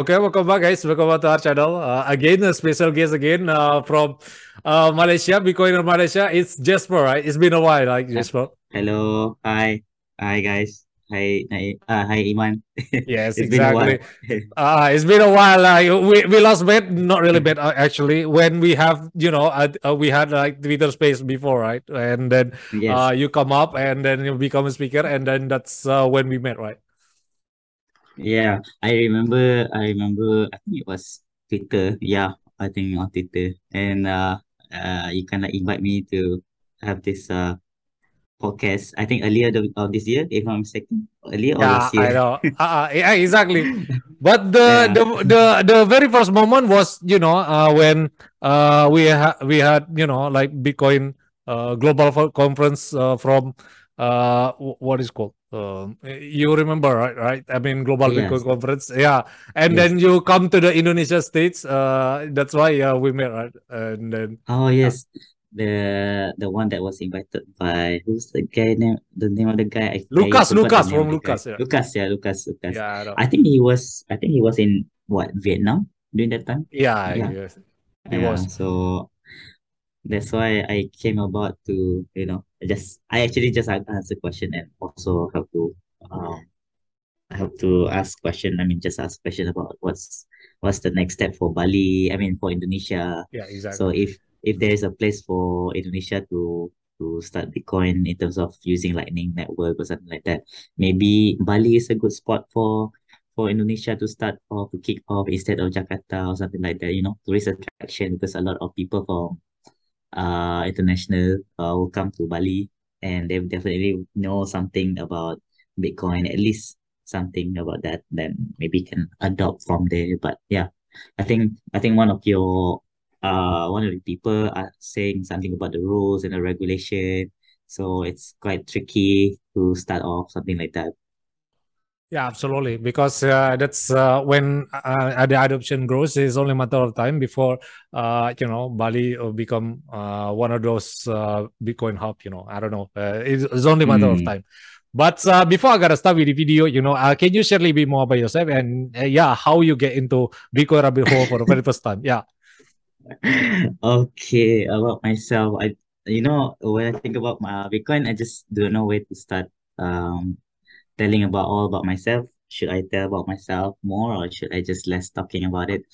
Okay, welcome back, guys. Welcome back to our channel. Uh, again, a special guest again uh, from uh, Malaysia, Bitcoin in Malaysia. It's Jesper, right? It's been a while, like Jesper. Hello, hi, hi guys. Hi, hi, uh, hi Iman. Yes, It's been a while. exactly. Uh, it's been a while. Like we we lost bet, not really bet uh, actually. When we have, you know, uh, uh, we had like Twitter Space before, right? And then Yes. uh, you come up, and then you become a speaker, and then that's uh, when we met, right? Yeah, I remember. I remember. I think it was Twitter. Yeah, I think on Twitter, and uh, uh, you kind of invite me to have this uh podcast. I think earlier the, of this year, if I'm mistaken, earlier or Yeah, last I year. know. Uh, uh, yeah, exactly. But the, Yeah. the the the very first moment was, you know, uh, when uh we ha- we had, you know, like Bitcoin uh global conference uh, from uh what is called um you remember right right I mean global Bitcoin conference yeah and Yes. then you come to the Indonesia states uh that's why uh, we met right and then Oh yeah yes, the the one that was invited by who's the guy name? The name of the guy? I, I Lucas the Lucas from guy. Lucas yeah Lucas, yeah, Lucas, Lucas. yeah I. I think he was. I think he was in what Vietnam during that time. yeah Yeah, yes it yeah. was So that's why I came about to you know just I actually just a- asked the question and also have to um I have to ask question. I mean, just ask question about what's what's the next step for Bali. I mean, for Indonesia. yeah exactly So if if there is a place for Indonesia to to start Bitcoin in terms of using Lightning Network or something like that, maybe Bali is a good spot for for Indonesia to start or to kick off instead of Jakarta or something like that. You know, tourist attraction because a lot of people from uh international uh, will come to Bali and they definitely know something about Bitcoin, at least something about that, then maybe can adopt from there. But yeah, I think I think one of your uh one of the people are saying something about the rules and the regulation. So it's quite tricky to start off something like that. Yeah, absolutely. Because uh, that's uh, when uh, the adoption grows. It's only a matter of time before uh, you know Bali will become uh, one of those uh, Bitcoin hub. You know, I don't know. Uh, it's, it's only a matter of Mm. time. But uh, before I gotta start with the video, you know, uh, can you share a little bit more about yourself and uh, yeah, how you get into Bitcoin rabbit hole for the very first time? Yeah, Okay, about myself, I you know when I think about my Bitcoin, I just don't know where to start. Um, telling about all about myself. Should I tell about myself more, or should I just less talking about it?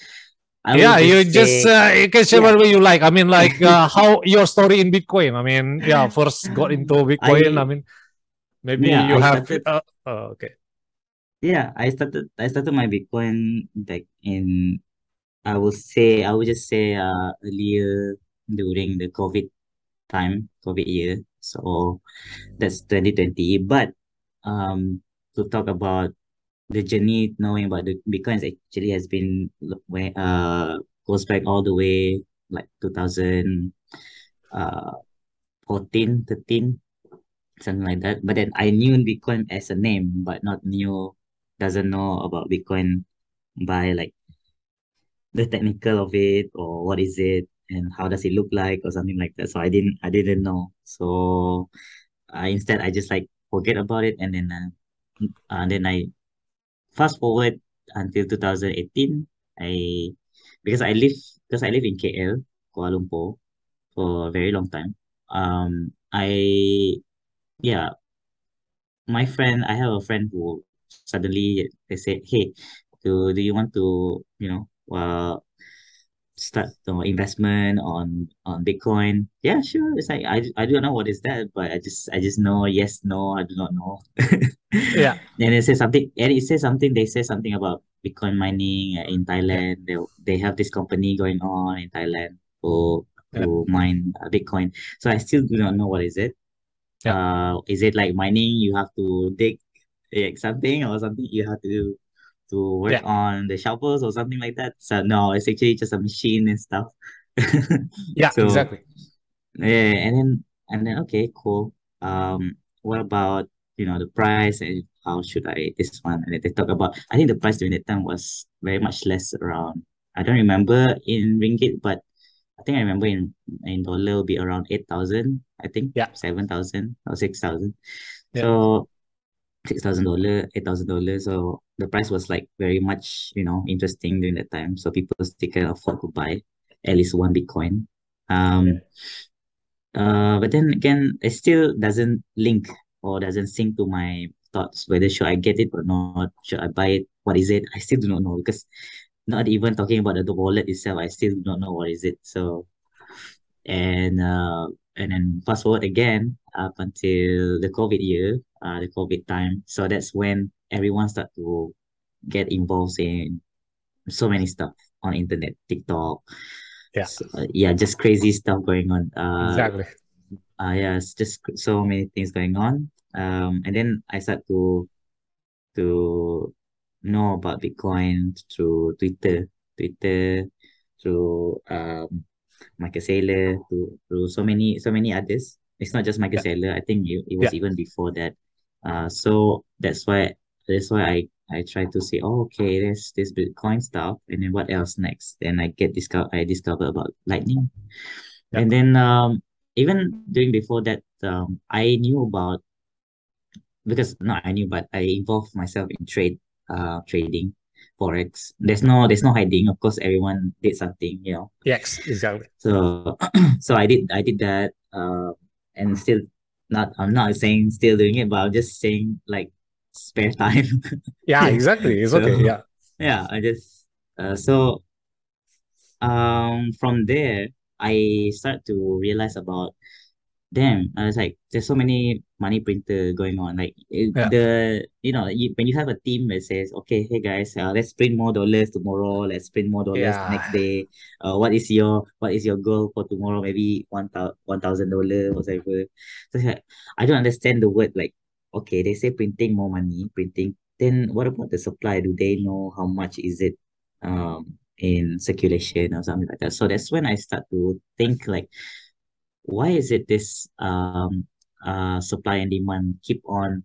I yeah. You just just uh, you can share yeah, whatever you like. I mean, like uh, how your story in Bitcoin. I mean, yeah, first got into Bitcoin. I I mean, maybe yeah, you I have started uh, uh, okay. yeah, I started I started my Bitcoin back in I will say I would just say uh earlier during the COVID time, COVID year. So that's 2020. But um to talk about the journey knowing about the Bitcoin actually has been uh goes back all the way like 2000 uh 14, 13, something like that. But then I knew Bitcoin as a name, but not knew doesn't know about Bitcoin by like the technical of it or what is it and how does it look like or something like that. So I didn't I didn't know. So I instead I just like forget about it and then uh, uh, then I fast forward until 2018 I because I live because I live in KL Kuala Lumpur for a very long time um I yeah my friend I have a friend who suddenly they said hey do do you want to you know uh start the investment on on Bitcoin. Yeah sure. It's like I I don't know what is that but I just I just know yes no I do not know. Yeah, and it says something and it says something they say something about Bitcoin mining in Thailand. They they have this company going on in Thailand to yeah, to mine uh, Bitcoin. So I still do not know what is it. Yeah. uh is it like mining? You have to dig like something or something. You have to do to work Yeah, on the shovels or something like that so no it's actually just a machine and stuff yeah, so exactly. yeah and then and then okay cool um what about you know the price and how should I this one and then they talk about I think the price during that time was very much less around I don't remember in ringgit but I think I remember in in dollar will be around 8,000 I think. Yeah. Seven thousand or six thousand. Yeah. So six thousand dollar, eight thousand dollars. So the price was like very much, you know, interesting during that time. So people still can afford to buy at least one Bitcoin. Um uh but then again it still doesn't link or doesn't sync to my thoughts whether should I get it or not, should I buy it, what is it? I still do not know because not even talking about the wallet itself, I still do not know what is it. So and uh and then fast forward again up until the COVID year, uh the COVID time. So that's when everyone start to get involved in so many stuff on internet, TikTok. Yeah. So, uh, yeah, just crazy stuff going on. Uh Exactly. uh yeah, it's just so many things going on. Um and then I start to to know about Bitcoin through Twitter, Twitter, through um Michael Saylor, through through so many so many others. It's not just Michael Yeah. Saylor. I think it, it was Yeah. even before that. Uh, so that's why that's why I I try to say, oh, okay, there's this Bitcoin stuff, and then what else next? Then I get discover I discover about Lightning, and then um even during before that um I knew about because not I knew, but I involved myself in trade, uh, trading, forex. There's no, there's no hiding. Of course, everyone did something, you know. Yes, exactly. So, so I did, I did that, uh, and still not, I'm not saying still doing it, but I'm just saying like spare time. Yeah, exactly. It's So, okay. Yeah. yeah, I just, uh, so, um, from there, I start to realize about damn, I was like, there's so many money printer going on. Like Yeah. the, you know, you, when you have a team that says, okay, hey guys, uh, let's print more dollars tomorrow. Let's print more dollars the next day. Uh, what is your what is your goal for tomorrow? Maybe one thousand dollar whatever. So like, I don't understand the word like, okay, they say printing more money, printing. Then what about the supply? Do they know how much is it, um, in circulation or something like that? So that's when I start to think like why is it this um uh supply and demand keep on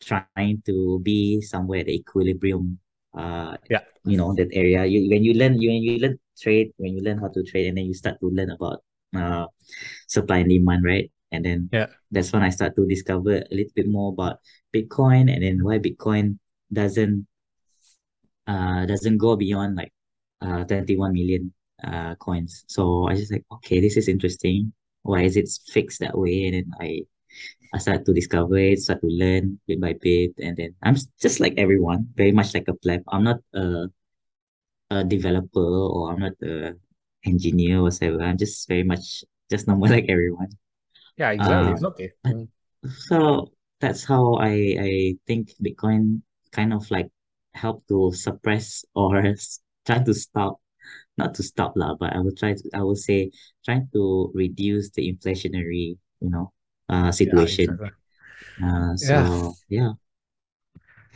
trying to be somewhere at the equilibrium uh Yeah. you know that area you when you learn you when you learn trade when you learn how to trade and then you start to learn about uh supply and demand right and then Yeah. that's when I start to discover a little bit more about Bitcoin and then why Bitcoin doesn't uh doesn't go beyond like uh 21 million uh coins so I just like okay this is interesting why is it fixed that way and then I I start to discover it start to learn bit by bit and then I'm just like everyone very much like a pleb I'm not a a developer or I'm not a engineer or whatever I'm just very much just normal like everyone Yeah, exactly. uh It's okay. So that's how I I think Bitcoin kind of like help to suppress or try to stop not to stop lah, but I will try to I will say trying to reduce the inflationary, you know, uh Yeah, situation. exactly. Uh Yeah. so yeah,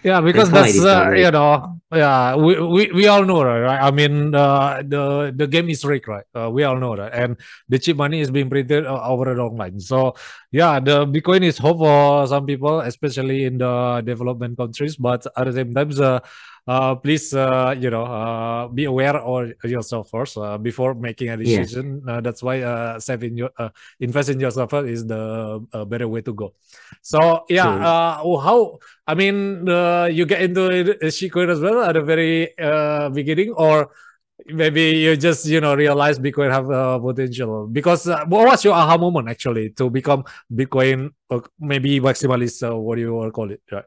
Yeah, that's because I that's uh, you know, yeah, we, we we all know that, right? I mean, uh, the the game is rigged, right? Uh, we all know that, and the cheap money is being printed uh, over and online. So, yeah, the Bitcoin is hope for some people, especially in the development countries. But at the same time, uh, uh, please, uh, you know, uh, be aware of yourself first uh, before making a Yeah. decision. Uh, that's why uh, saving your uh, invest in yourself is the uh, better way to go. So, yeah, uh, how I mean, uh, you get into it- uh, as well at the very uh, beginning, or maybe you just you know realize Bitcoin have uh, potential. Because uh, what was your aha moment actually to become Bitcoin, or maybe maximalist, uh, what do you want to call it? Right?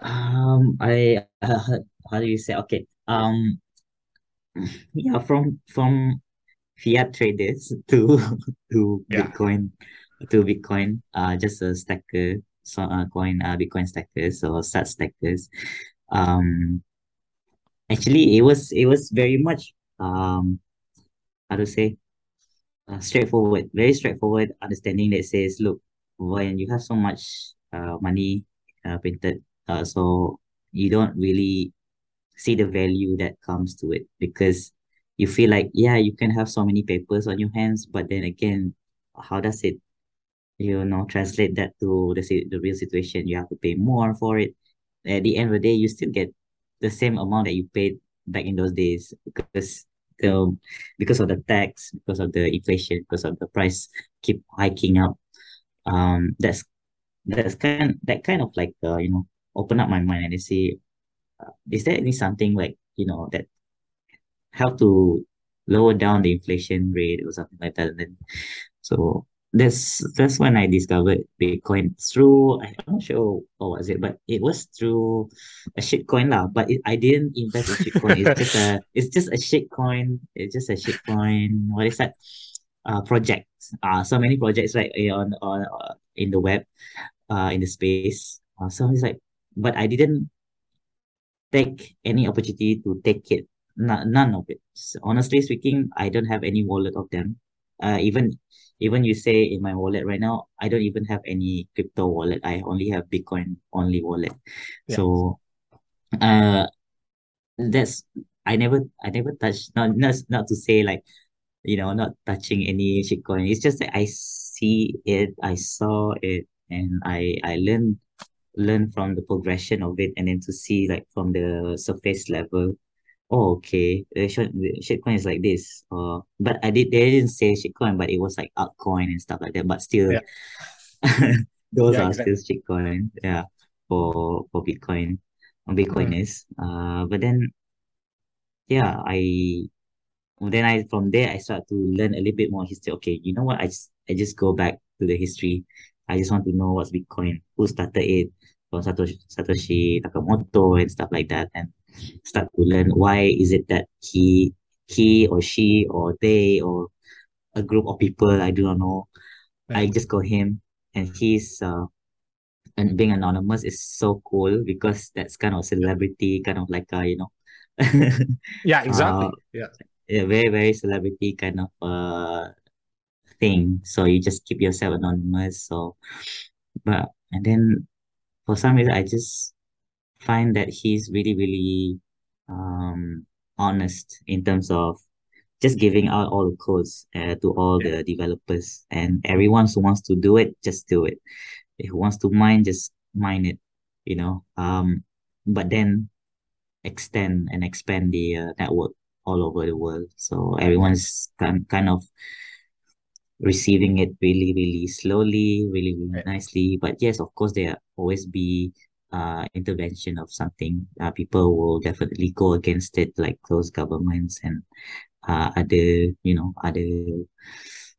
Um I uh, how do you say okay. Um yeah, from from fiat traders to to Yeah. Bitcoin to Bitcoin, uh just a stacker, so uh coin uh Bitcoin stackers or sat stackers. Um actually it was it was very much um how to say uh, straightforward, very straightforward understanding that says, look, when you have so much uh money uh printed, uh so you don't really see the value that comes to it because you feel like yeah you can have so many papers on your hands but then again how does it you know translate that to the the real situation? You have to pay more for it. At the end of the day you still get the same amount that you paid back in those days because the because of the tax because of the inflation because of the price keep hiking up. Um, that's that's kind that kind of like uh, you know open up my mind and say, uh, is there any something like you know that help to lower down the inflation rate or something like that? And then, so that's that's when I discovered Bitcoin through I'm not sure what was it, but it was through a shitcoin lah. But it, I didn't invest in shitcoin. It's just a it's just a shitcoin. It's just a shitcoin. What is that? Uh, projects. Uh, so many projects right on on uh, in the web, uh, in the space. Uh, so it's like, but I didn't take any opportunity to take it. N- none of it. So honestly speaking, I don't have any wallet of them. Uh, even even you say in my wallet right now, I don't even have any crypto wallet. I only have Bitcoin only wallet. Yeah. So, uh, that's I never I never touch Not not not to say like, you know, not touching any shitcoin. It's just that I see it, I saw it, and I I learned learn from the progression of it, and then to see like from the surface level. Oh okay. The shit shitcoin is like this. Uh but I did they didn't say shitcoin but it was like altcoin and stuff like that but still Yeah. those Yeah, are exactly. still shitcoin yeah for for Bitcoin on Mm. Bitcoiners. Uh but then yeah I then I from there I start to learn a little bit more history. Okay you know what? I just I just go back to the history I just want to know what's Bitcoin who started it from Satoshi Satoshi Nakamoto and stuff like that and start to learn why is it that he he or she or they or a group of people I do not know I just call him and he's uh and being anonymous is so cool because that's kind of celebrity kind of like uh you know Yeah, uh exactly. Yeah. a very very celebrity kind of uh thing. So you just keep yourself anonymous. So but and then for some reason I just find that he's really really um honest in terms of just giving out all the codes uh, to all the developers. And everyone who wants to do it just do it. If who wants to mine just mine it you know? Um but then extend and expand the uh, network all over the world. So everyone's kind, kind of receiving it really really slowly really really Yeah. nicely but yes of course there always be uh intervention of something uh, people will definitely go against it like those governments and uh, other you know other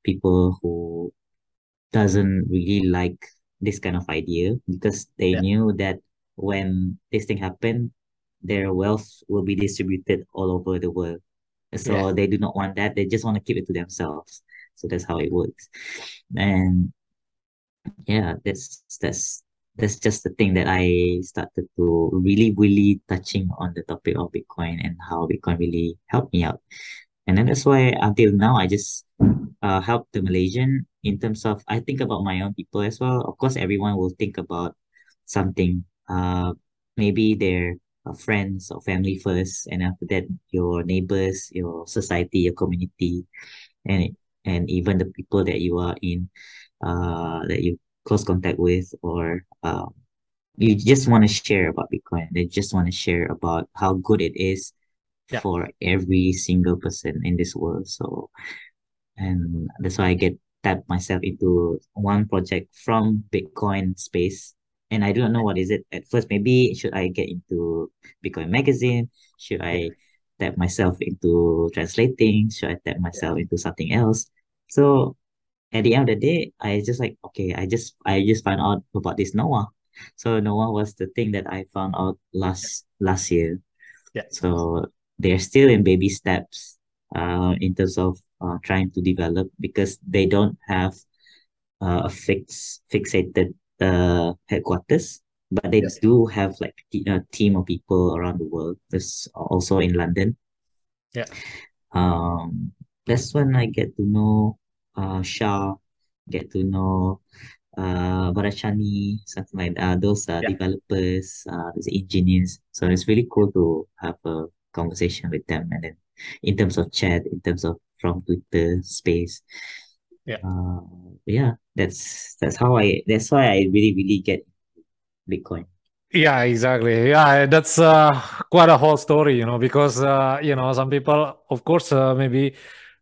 people who doesn't really like this kind of idea because they Yeah. knew that when this thing happened their wealth will be distributed all over the world so Yeah. they do not want that they just want to keep it to themselves so that's how it works and yeah that's that's that's just the thing that I started to really really touching on the topic of Bitcoin and how Bitcoin really helped me out and then that's why until now I just uh help the Malaysian in terms of I think about my own people as well. Of course, everyone will think about something. Uh, maybe their uh, friends or family first, and after that, your neighbors, your society, your community, and and even the people that you are in, uh, that you close contact with, or um, you just want to share about Bitcoin. They just want to share about how good it is Yeah. for every single person in this world. So, and that's why I get tap myself into one project from Bitcoin space. And I do not know what is it at first. Maybe should I get into Bitcoin magazine? Should. I tap myself into translating? Should I tap myself into something else? So at the end of the day, I just like, okay, I just I just found out about this Noah. So Noah was the thing that I found out last last year. Yeah. So they're still in baby steps uh, in terms of uh, trying to develop because they don't have uh, a fix fixated uh, headquarters, but they Yes. do have like a team of people around the world. There's also in London. Yeah. Um, that's when I get to know uh Shah, get to know uh Barachani, something like that. Uh, those uh, Yeah. developers, uh, those engineers. So it's really cool to have a conversation with them, and then in terms of chat, in terms of from Twitter space. Yeah. Uh, yeah, that's that's how I. That's why I really really get Bitcoin. Yeah, exactly. Yeah, that's uh, quite a whole story, you know, because uh, you know some people, of course, uh, maybe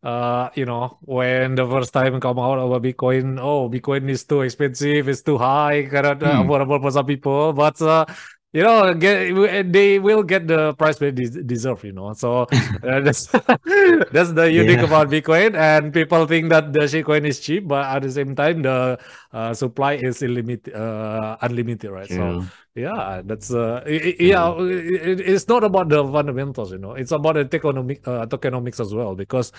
uh, you know, when the first time come out about Bitcoin, oh, Bitcoin is too expensive, it's too high, kind of uh, Hmm. affordable for some people. But uh, you know, get, they will get the price they deserve. You know, so uh, that's that's the unique Yeah. about Bitcoin. And people think that the shitcoin is cheap, but at the same time, the uh, supply is unlimited, uh, unlimited, right? So yeah, that's uh, yeah. It- it's not about the fundamentals, you know. It's about the economic uh, tokenomics as well. Because,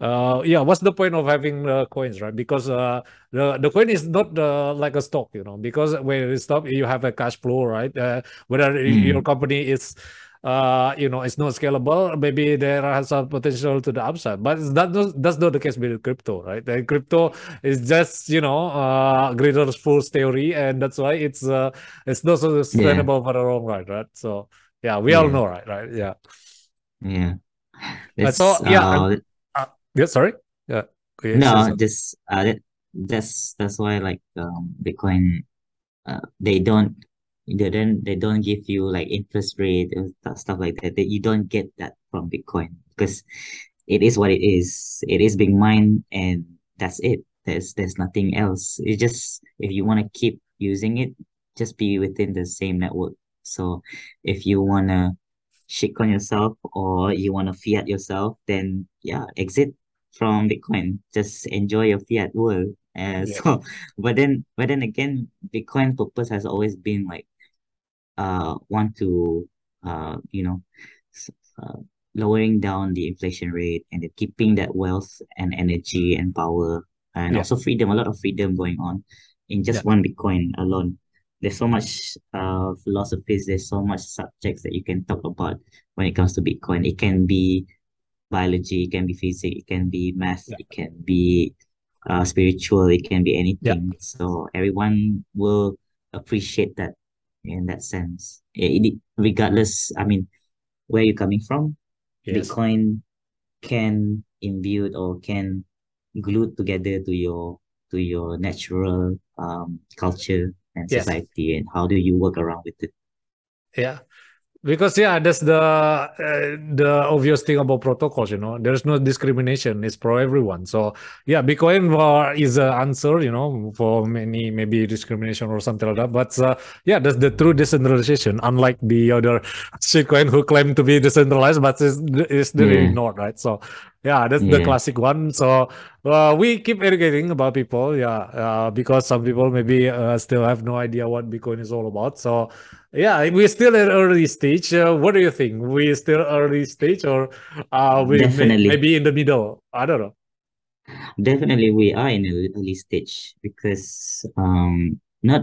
uh, yeah, what's the point of having uh, coins, right? Because uh, the the coin is not uh, like a stock, you know. Because when it's stock, you have a cash flow, right? Uh, whether your Mm. company is uh you know it's not scalable. Maybe there has some potential to the upside but that not, that's not the case with crypto right? And crypto is just you know uh greater force theory and that's why it's uh it's not so Yeah. sustainable for the long run right? So yeah we all know right right? Yeah. Yeah. Uh, so yeah uh uh, yeah sorry. Yeah okay, no, just uh that, that's that's why like um Bitcoin uh they don't they don't they don't give you like interest rate and stuff like that. That you don't get that from Bitcoin because it is what it is. It is being mined and that's it. There's there's nothing else. It just if you want to keep using it, just be within the same network. So if you wanna shitcoin yourself or you wanna fiat yourself, then yeah, exit from Bitcoin. Just enjoy your fiat world. Uh, Yeah. so but then but then again, Bitcoin purpose has always been like uh want to uh you know uh, lowering down the inflation rate and keeping that wealth and energy and power and Yeah. also freedom a lot of freedom going on in just Yeah. one bitcoin alone there's so much uh philosophies there's so much subjects that you can talk about when it comes to bitcoin it can be biology it can be physics it can be math Yeah. it can be uh spiritual it can be anything so everyone will appreciate that in that sense. It, it- regardless, I mean, where you're coming from, Yes. Bitcoin can imbue or can glue together to your to your natural um culture and Yes. society and how do you work around with it? Yeah. Because yeah, that's the uh, the obvious thing about protocols. You know, there's no discrimination. It's for everyone. So yeah, Bitcoin is an answer. You know, for many maybe discrimination or something like that. But uh, yeah, that's the true decentralization. Unlike the other shitcoin who claim to be decentralized, but is is really Yeah. not right. So yeah, that's the classic one. So uh, we keep educating about people. Yeah, uh, because some people maybe uh, still have no idea what Bitcoin is all about. So yeah, we're still at early stage. Uh, what do you think? we're still early stage, or uh, we may, maybe in the middle? I don't know. Definitely, we are in an early stage because um not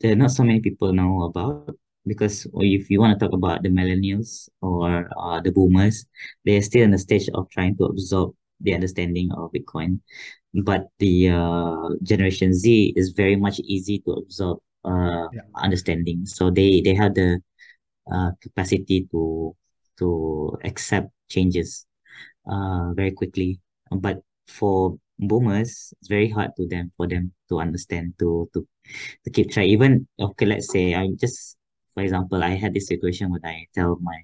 there are not so many people know about because if you want to talk about the millennials or uh, the boomers, they're still in the stage of trying to absorb the understanding of Bitcoin. But the uh, Generation Z is very much easy to absorb uh Yeah. understanding. So they they have the uh capacity to to accept changes uh very quickly. But for boomers, it's very hard to them for them to understand to to to keep track. Even okay, let's say I just for example, I had this situation when I tell my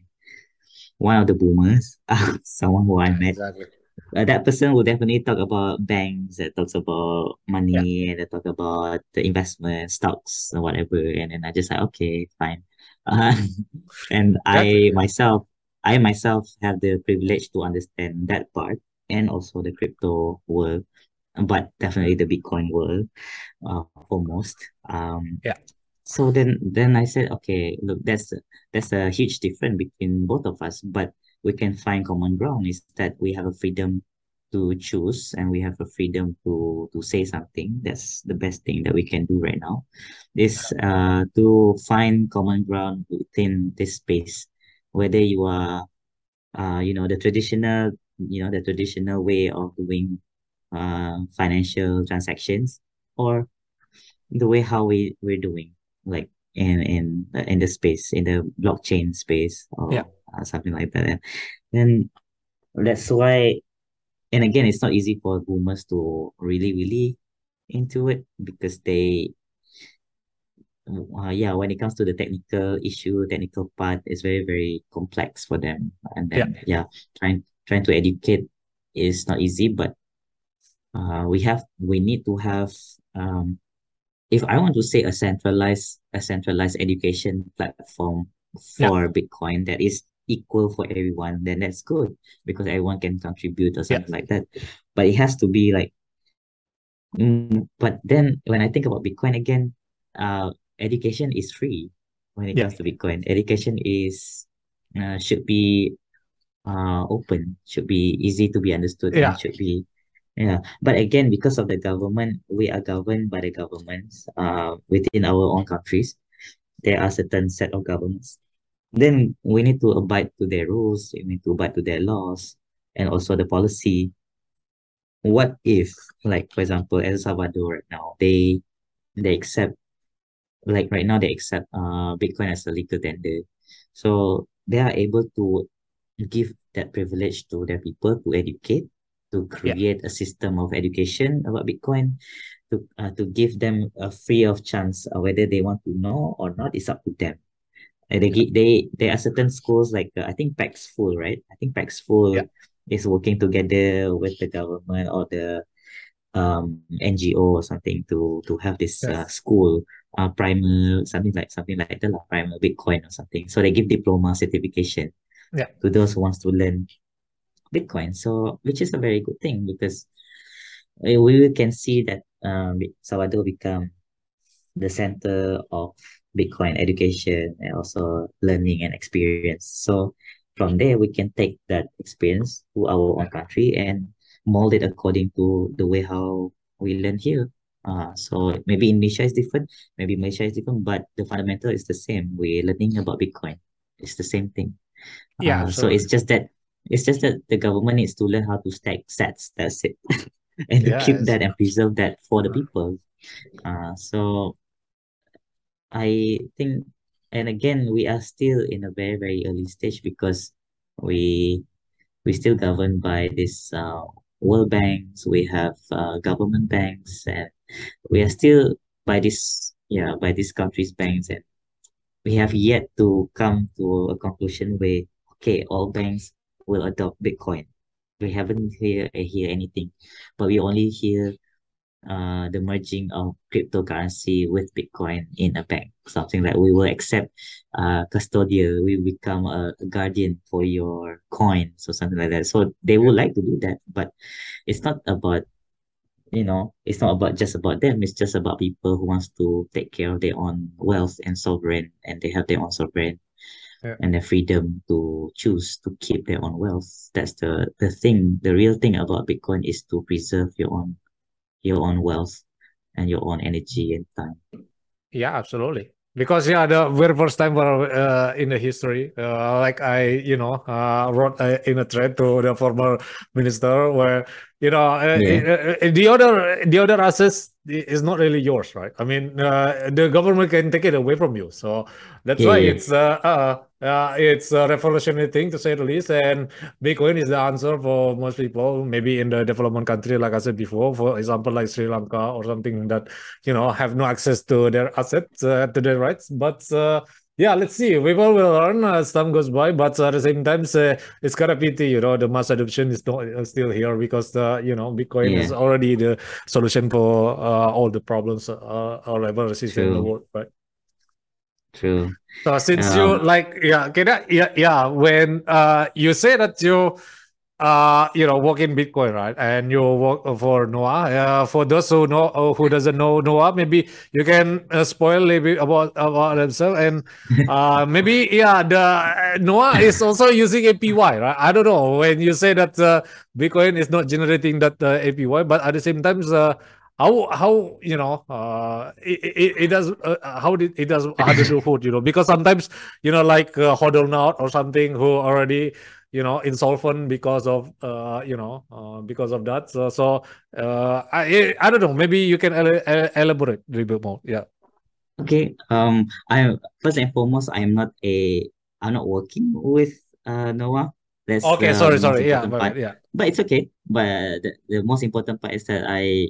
one of the boomers, uh, someone who I met, Exactly. Uh, that person will definitely talk about banks, that talks about money, and they talk about the investment, stocks, or whatever. And then I just like, okay, fine. Uh, and I myself, I myself have the privilege to understand that part and also the crypto world, but definitely the Bitcoin world, uh, foremost. Um, Yeah. so then then I said, okay, look, that's that's a huge difference between both of us, but we can find common ground is that we have a freedom to choose and we have a freedom to to say something. That's the best thing that we can do right now is uh to find common ground within this space, whether you are uh you know the traditional you know the traditional way of doing uh financial transactions or the way how we we're doing like in in in the space in the blockchain space Yeah. Or uh, something like that and that's why and again it's not easy for boomers to really really into it because they uh, yeah when it comes to the technical issue technical part is very very complex for them and Yeah. then yeah trying trying to educate is not easy, but uh, we have we need to have um, if I want to say a centralized a centralized education platform for yeah. Bitcoin that is equal for everyone, then that's good because everyone can contribute or something yeah. like that. But it has to be like, mm, but then when I think about Bitcoin again, uh, education is free when it yeah. comes to Bitcoin. Education is uh, should be uh open, should be easy to be understood, yeah. should be yeah. But again, because of the government, we are governed by the governments uh within our own countries. There are certain set of governments then we need to abide to their rules, we need to abide to their laws and also the policy. What if, like for example, El Salvador right now, they they accept like right now they accept uh Bitcoin as a legal tender. So they are able to give that privilege to their people to educate, to create yeah. a system of education about Bitcoin, to uh, to give them a free of chance uh, whether they want to know or not is up to them they they there are certain schools like uh, I think Paxful, right? I think Paxful yeah. is working together with the government or the um NGO or something to to have this yes. uh, school uh primer something like something like that like primer Bitcoin or something. So they give diploma certification yeah. to those who wants to learn Bitcoin. So which is a very good thing because uh, we can see that um Salvador become the center of Bitcoin education and also learning and experience. So from there, we can take that experience to our own country and mold it according to the way how we learn here. Uh, so maybe Indonesia is different, maybe Malaysia is different, but the fundamental is the same. We're learning about Bitcoin. It's the same thing. Yeah. Uh, so it's just that it's just that the government needs to learn how to stack sats. That's it, and yeah, to keep that and preserve that for the people. Uh, so I think, and again, we are still in a very, very early stage because we we still governed by this uh, world banks, we have uh, government banks, and we are still by this yeah by these countries banks, and we have yet to come to a conclusion where okay, all banks will adopt Bitcoin. We haven't hear hear anything, but we only hear uh, the merging of cryptocurrency with Bitcoin in a bank. Something like we will accept uh, custodial, we become a, a guardian for your coin, so something like that. So they would like to do that, but it's not about you know it's not about just about them it's just about people who wants to take care of their own wealth and sovereign and they have their own sovereign yeah. and their freedom to choose to keep their own wealth that's the the thing the real thing about bitcoin is to preserve your own your own wealth and your own energy and time. Yeah, absolutely. Because yeah, the very first time uh, in the history, uh, like I, you know, uh, wrote uh, in a thread to the former minister where you know uh, yeah. Uh, the other the other assets is not really yours, right? I mean, uh, the government can take it away from you. So that's yeah, why it's uh, uh, uh, it's a revolutionary thing to say the least. And Bitcoin is the answer for most people, maybe in the development country, like I said before, for example, like Sri Lanka or something that you know have no access to their assets, uh, to their rights. But uh, yeah, let's see. We will learn as time goes by, but at the same time, uh, it's kind of pity, you know, the mass adoption is not uh, still here because the you know Bitcoin yeah. is already the solution for uh, all the problems uh, or resistance in the world, right? True. So since um, you like, yeah, can I, yeah, yeah, when uh you say that you uh you know work in bitcoin right? And you work for noah. Uh, for those who know uh, who doesn't know noah maybe you can uh, spoil a little bit about about themselves. And uh maybe yeah the noah is also using apy right? I don't know. When you say that uh, bitcoin is not generating that uh, apy but at the same time uh, how how you know uh it, it, it does uh, how did it does how to do food you know? Because sometimes you know like uh, Hodlnaut or something who already you know insolvent because of uh you know uh, because of that. So so uh i i don't know. Maybe you can elaborate a little bit more. Yeah. Okay. Um i first and foremost i'm not a i'm not working with uh noah. That's okay sorry sorry. Yeah but, yeah. But it's okay. But the, the most important part is that i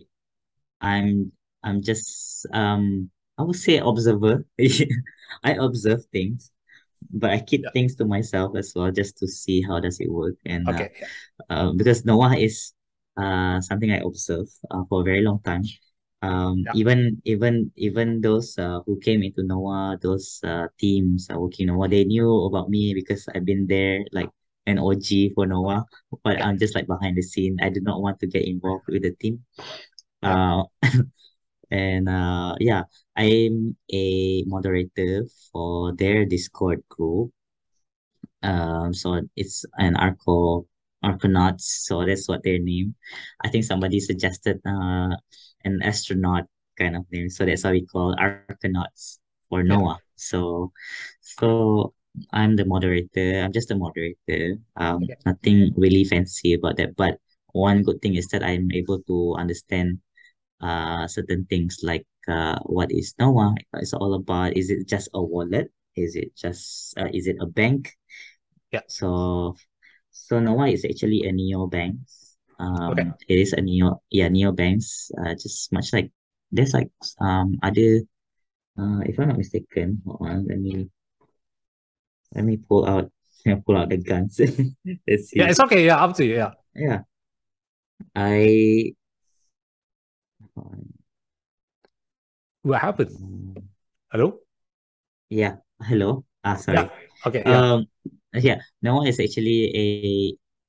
i'm i'm just um i would say observer i observe things but I keep Yeah. things to myself as well just to see how does it work. And uh, Okay. Yeah. uh, because Noah is uh something I observe uh, for a very long time. Um, Yeah. even even even those uh, who came into Noah, those uh, teams uh, working Noah, they knew about me because I've been there like an OG for Noah, but Yeah. I'm just like behind the scene. I do not want to get involved with the team. Yeah. Uh, and uh, yeah, I'm a moderator for their Discord group. Um, so it's an Arco Arconauts, so that's what their name. I think somebody suggested uh an astronaut kind of name, so that's why we call Arconauts Yeah. Noah. So so I'm the moderator. I'm just a moderator. Um, Okay. nothing really fancy about that, but one good thing is that I'm able to understand uh certain things like uh what is Noah It's all about. Is it just a wallet? Is it just uh, is it a bank? Yeah. So so Noah is actually a neobanks. Okay. Um, okay. it is a neo yeah neobanks. Uh, just much like there's like um other uh if I'm not mistaken, hold on, let me let me pull out pull out the guns. Let's Yeah. It's okay. Yeah. Up to you. Yeah. Yeah, I What happened? um, Hello? yeah. Hello. Ah, sorry. Yeah. Okay. Yeah. Um, yeah, Noah is actually a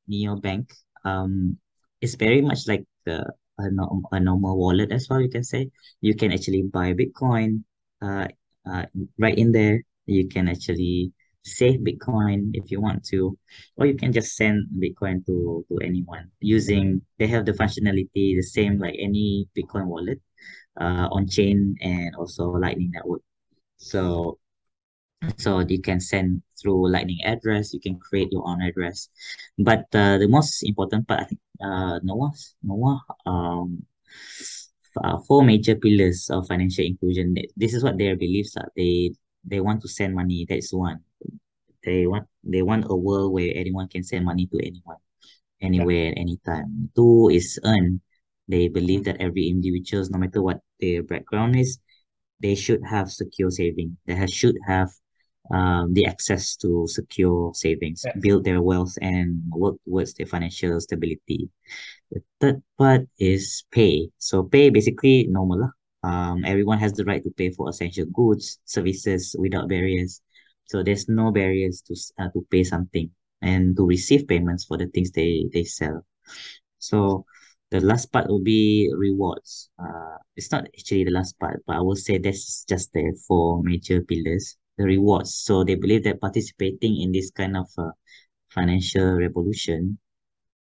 neo bank. Um, it's very much like the a, norm, a normal wallet as well, you can say. You can actually buy Bitcoin uh, uh, right in there. You can actually save Bitcoin if you want to, or you can just send Bitcoin to, to anyone using, they have the functionality the same like any Bitcoin wallet uh, on chain and also Lightning Network. So so you can send through lightning address you can create your own address. But uh, the most important part i think uh noah noah um uh, four major pillars of financial inclusion. This is what their beliefs are. They they want to send money. That's one they want they want a world where anyone can send money to anyone anywhere anytime two is earn they believe that every individuals no matter what their background is they should have secure saving. They have, should have um, the access to secure savings, Yeah. build their wealth, and work towards their financial stability. The third part is pay. So pay basically normal. Um, everyone has the right to pay for essential goods, services without barriers. So there's no barriers to uh, to pay something and to receive payments for the things they they sell. So the last part will be rewards. Uh, it's not actually the last part, but I will say that's just the four major pillars. The rewards. So they believe that participating in this kind of uh, financial revolution,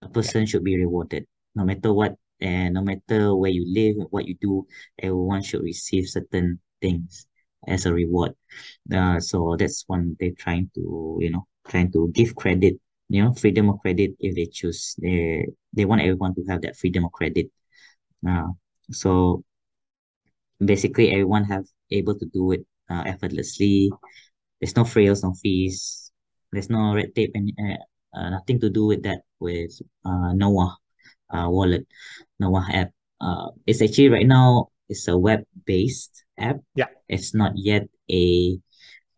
a person should be rewarded, no matter what, and no matter where you live, what you do, everyone should receive certain things as a reward. Uh, so that's one they're trying to, you know, trying to give credit, you know, freedom of credit if they choose. They they want everyone to have that freedom of credit. Uh, so basically everyone have able to do it uh, effortlessly. There's no frills, no fees. There's no red tape and uh, uh, nothing to do with that with uh, Noah uh, wallet, Noah app. Uh, it's actually right now it's a web-based app. Yeah. It's not yet a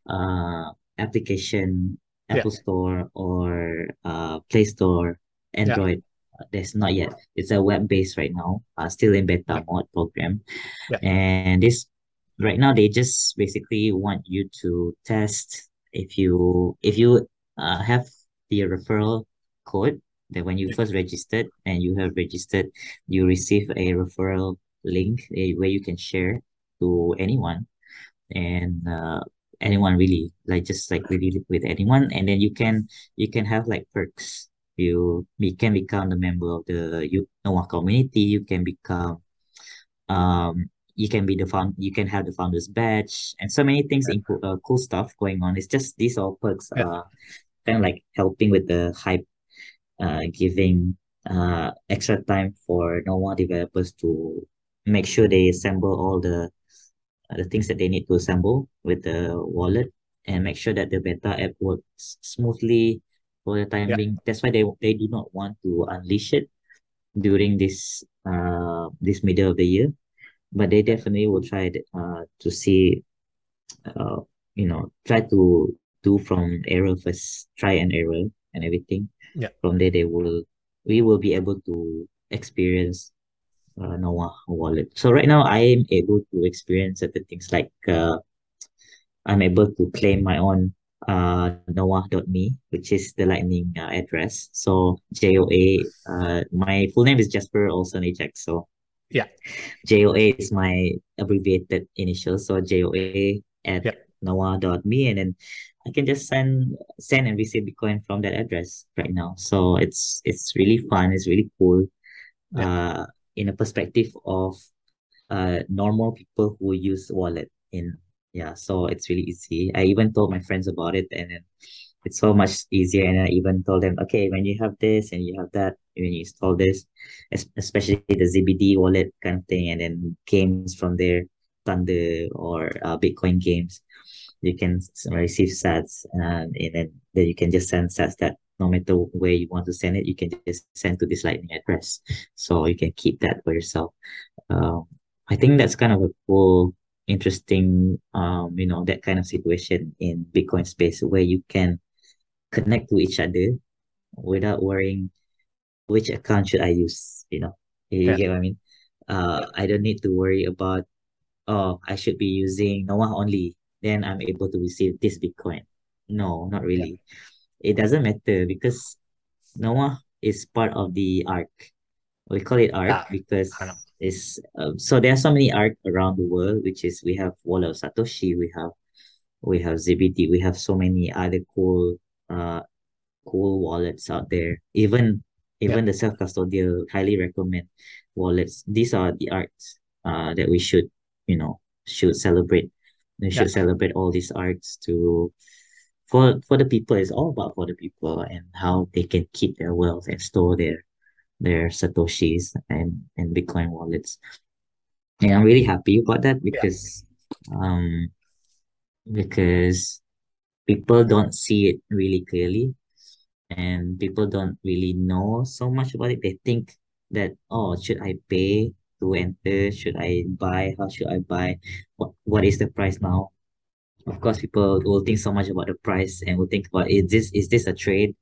uh application Yeah. Apple Store or uh Play Store Android. Uh, There's not yet. It's a web-based right now. Uh, still in beta Yeah. mode program. Yeah. And this right now they just basically want you to test if you if you uh have the referral code that when you first registered and you have registered, you receive a referral link eh, where you can share to anyone. And uh, anyone really like just like really with anyone. And then you can you can have like perks. You you can become the member of the you Noah community. You can become um you can be the found you can have the founders badge and so many things Yeah. uh, cool stuff going on. It's just these all perks Yeah. uh kind of like helping with the hype uh giving uh extra time for Noah developers to make sure they assemble all the the things that they need to assemble with the wallet and make sure that the beta app works smoothly for the time Yeah. being. That's why they they do not want to unleash it during this uh this middle of the year, but they definitely will try uh to see uh you know try to do from error first, try and error and everything. Yeah. From there, they will we will be able to experience uh, Noah wallet. So right now, I am able to experience certain things like uh, I'm able to claim my own uh noah.me which is the lightning uh, address. So joa uh my full name is jesper olson ajax. So Yeah. joa is my abbreviated initial so joa at Yeah. noah.me and then i can just send send and receive bitcoin from that address right now. So it's it's really fun. It's really cool. Uh in a perspective of uh normal people who use wallet in yeah so it's really easy. I even told my friends about it and then it's so much easier and i even told them okay when you have this and you have that when you install this es- especially the zbd wallet kind of thing and then games from there THNDR or uh, bitcoin games you can receive sats and, and then, then you can just send sats that no matter where you want to send it you can just send to this lightning address so you can keep that for yourself um, I think that's kind of a cool, interesting, um, you know, that kind of situation in Bitcoin space where you can connect to each other without worrying which account should I use, you know. You Yeah. get what I mean? Uh, I don't need to worry about, oh, I should be using Noah only, then I'm able to receive this Bitcoin. No, not really. It doesn't matter because Noah is part of the arc. We call it arc Yeah, because it's um, so there are so many arc around the world, which is we have Wallet of Satoshi, we have we have ZBD, we have so many other cool uh cool wallets out there. Even even the self-custodial highly recommend wallets. These are the arcs uh that we should, you know, should celebrate. We should Yeah. celebrate all these arcs to for for the people. It's all about for the people and how they can keep their wealth and store their their satoshis and and Bitcoin wallets. And I'm really happy about that because um because people don't see it really clearly and people don't really know so much about it. They think that, oh, should I pay to enter? Should I buy? How should I buy? What what is the price now? Of course, people will think so much about the price and will think about is this is this a trade?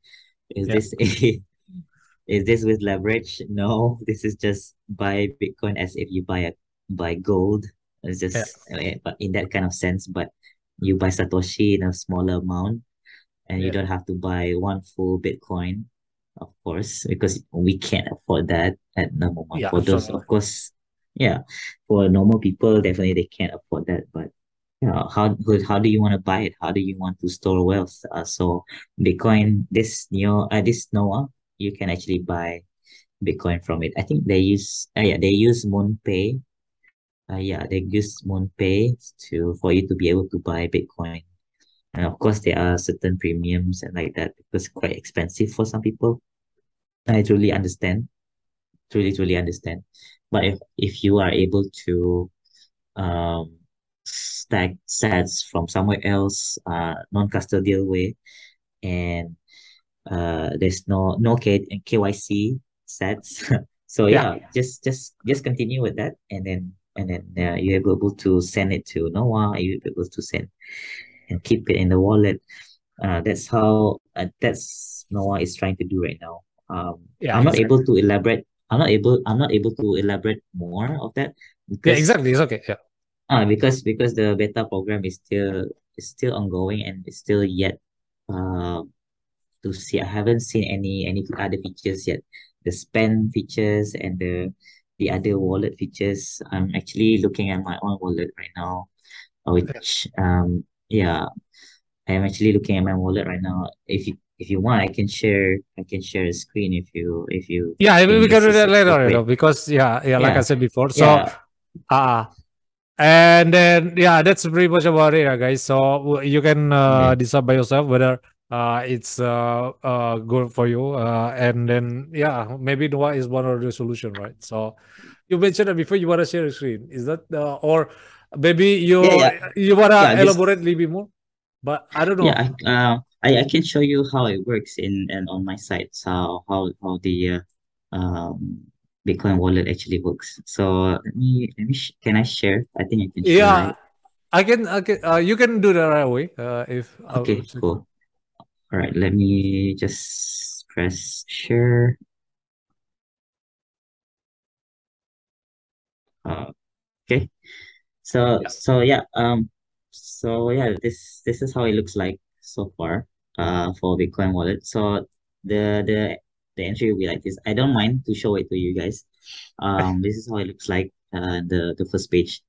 Is Yeah. this a is this with leverage? No, this is just buy Bitcoin as if you buy a buy gold. It's just uh, but in that kind of sense, but you buy Satoshi in a smaller amount and you don't have to buy one full Bitcoin, of course, because we can't afford that at the moment. Yeah, For those, of course, yeah, for normal people, definitely they can't afford that. But you know, how how do you want to buy it? How do you want to store wealth? Uh, so Bitcoin, this Neo, uh, this Noah, you can actually buy Bitcoin from it. I think they use, uh, yeah, they use MoonPay. Uh, yeah, they use MoonPay to for you to be able to buy Bitcoin. And of course, there are certain premiums and like that because quite expensive for some people. I truly understand, truly, truly understand. But if if you are able to um stack sats from somewhere else, uh, non-custodial way, and uh, there's no no K KYC sats. So Yeah. yeah, just just just continue with that, and then and then uh, you're able to send it to Noah. You're able to send and keep it in the wallet. Uh, that's how uh, that's Noah is trying to do right now. Um, Yeah, I'm not exactly. able to elaborate. I'm not able. I'm not able to elaborate more of that Yeah, exactly. It's okay. Yeah. Uh, because because the beta program is still is still ongoing and it's still yet uh to see. I haven't seen any any other features yet. The spend features and the the other wallet features. I'm actually looking at my own wallet right now, uh, which um yeah, I'm actually looking at my wallet right now. If you if you want, I can share I can share a screen if you if you Yeah, we can do that later, know, because yeah, yeah, like I said before. So, yeah, uh, and then yeah, that's pretty much about it, guys. So you can uh, yeah, decide by yourself whether uh, it's uh, uh, good for you. Uh, and then yeah, maybe Noah is one of the solution, right? So you mentioned that before you want to share a screen. Is that uh, or maybe you yeah, yeah, you want to yeah. Elaborate a little bit more? But I don't yeah, know. I uh I, I can show you how it works in and on my site. So how how the uh, um Bitcoin wallet actually works. So let me let me sh can I share? I think I can share, Yeah, right? I can, I can, uh, you can do that right away. Uh, if Okay, cool. All right, let me just press share. Uh, okay. So Yeah. so yeah, um so yeah, this this is how it looks like so far uh for Bitcoin wallet. So the the the entry will be like this. I don't mind to show it to you guys. Um this is how it looks like uh the the first page.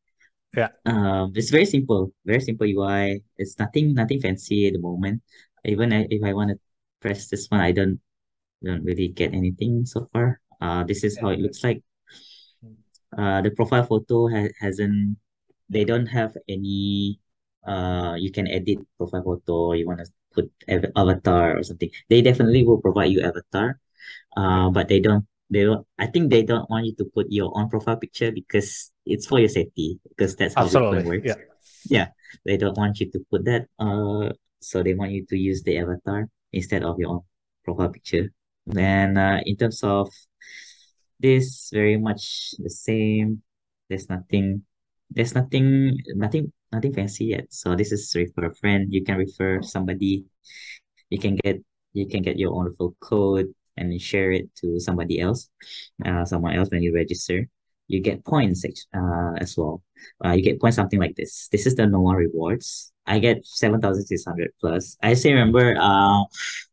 Yeah. Um it's very simple, very simple UI. It's nothing nothing fancy at the moment. Even if I want to press this one, I don't don't really get anything so far. Uh this is how it looks like. Uh the profile photo ha hasn't they don't have any uh you can edit profile photo you want to put av avatar or something they definitely will provide you avatar uh but they don't they don't I think they don't want you to put your own profile picture because it's for your safety because that's how Bitcoin absolutely. works. Yeah. yeah. They don't want you to put that uh so they want you to use the avatar instead of your own profile picture. And uh in terms of this very much the same. There's nothing there's nothing nothing nothing fancy yet. So this is refer a friend. You can refer somebody. You can get you can get your own referral code and share it to somebody else uh someone else when you register you get points uh as well. Uh you get points something like this. This is the Noah rewards. I get 7,600 plus. I still remember uh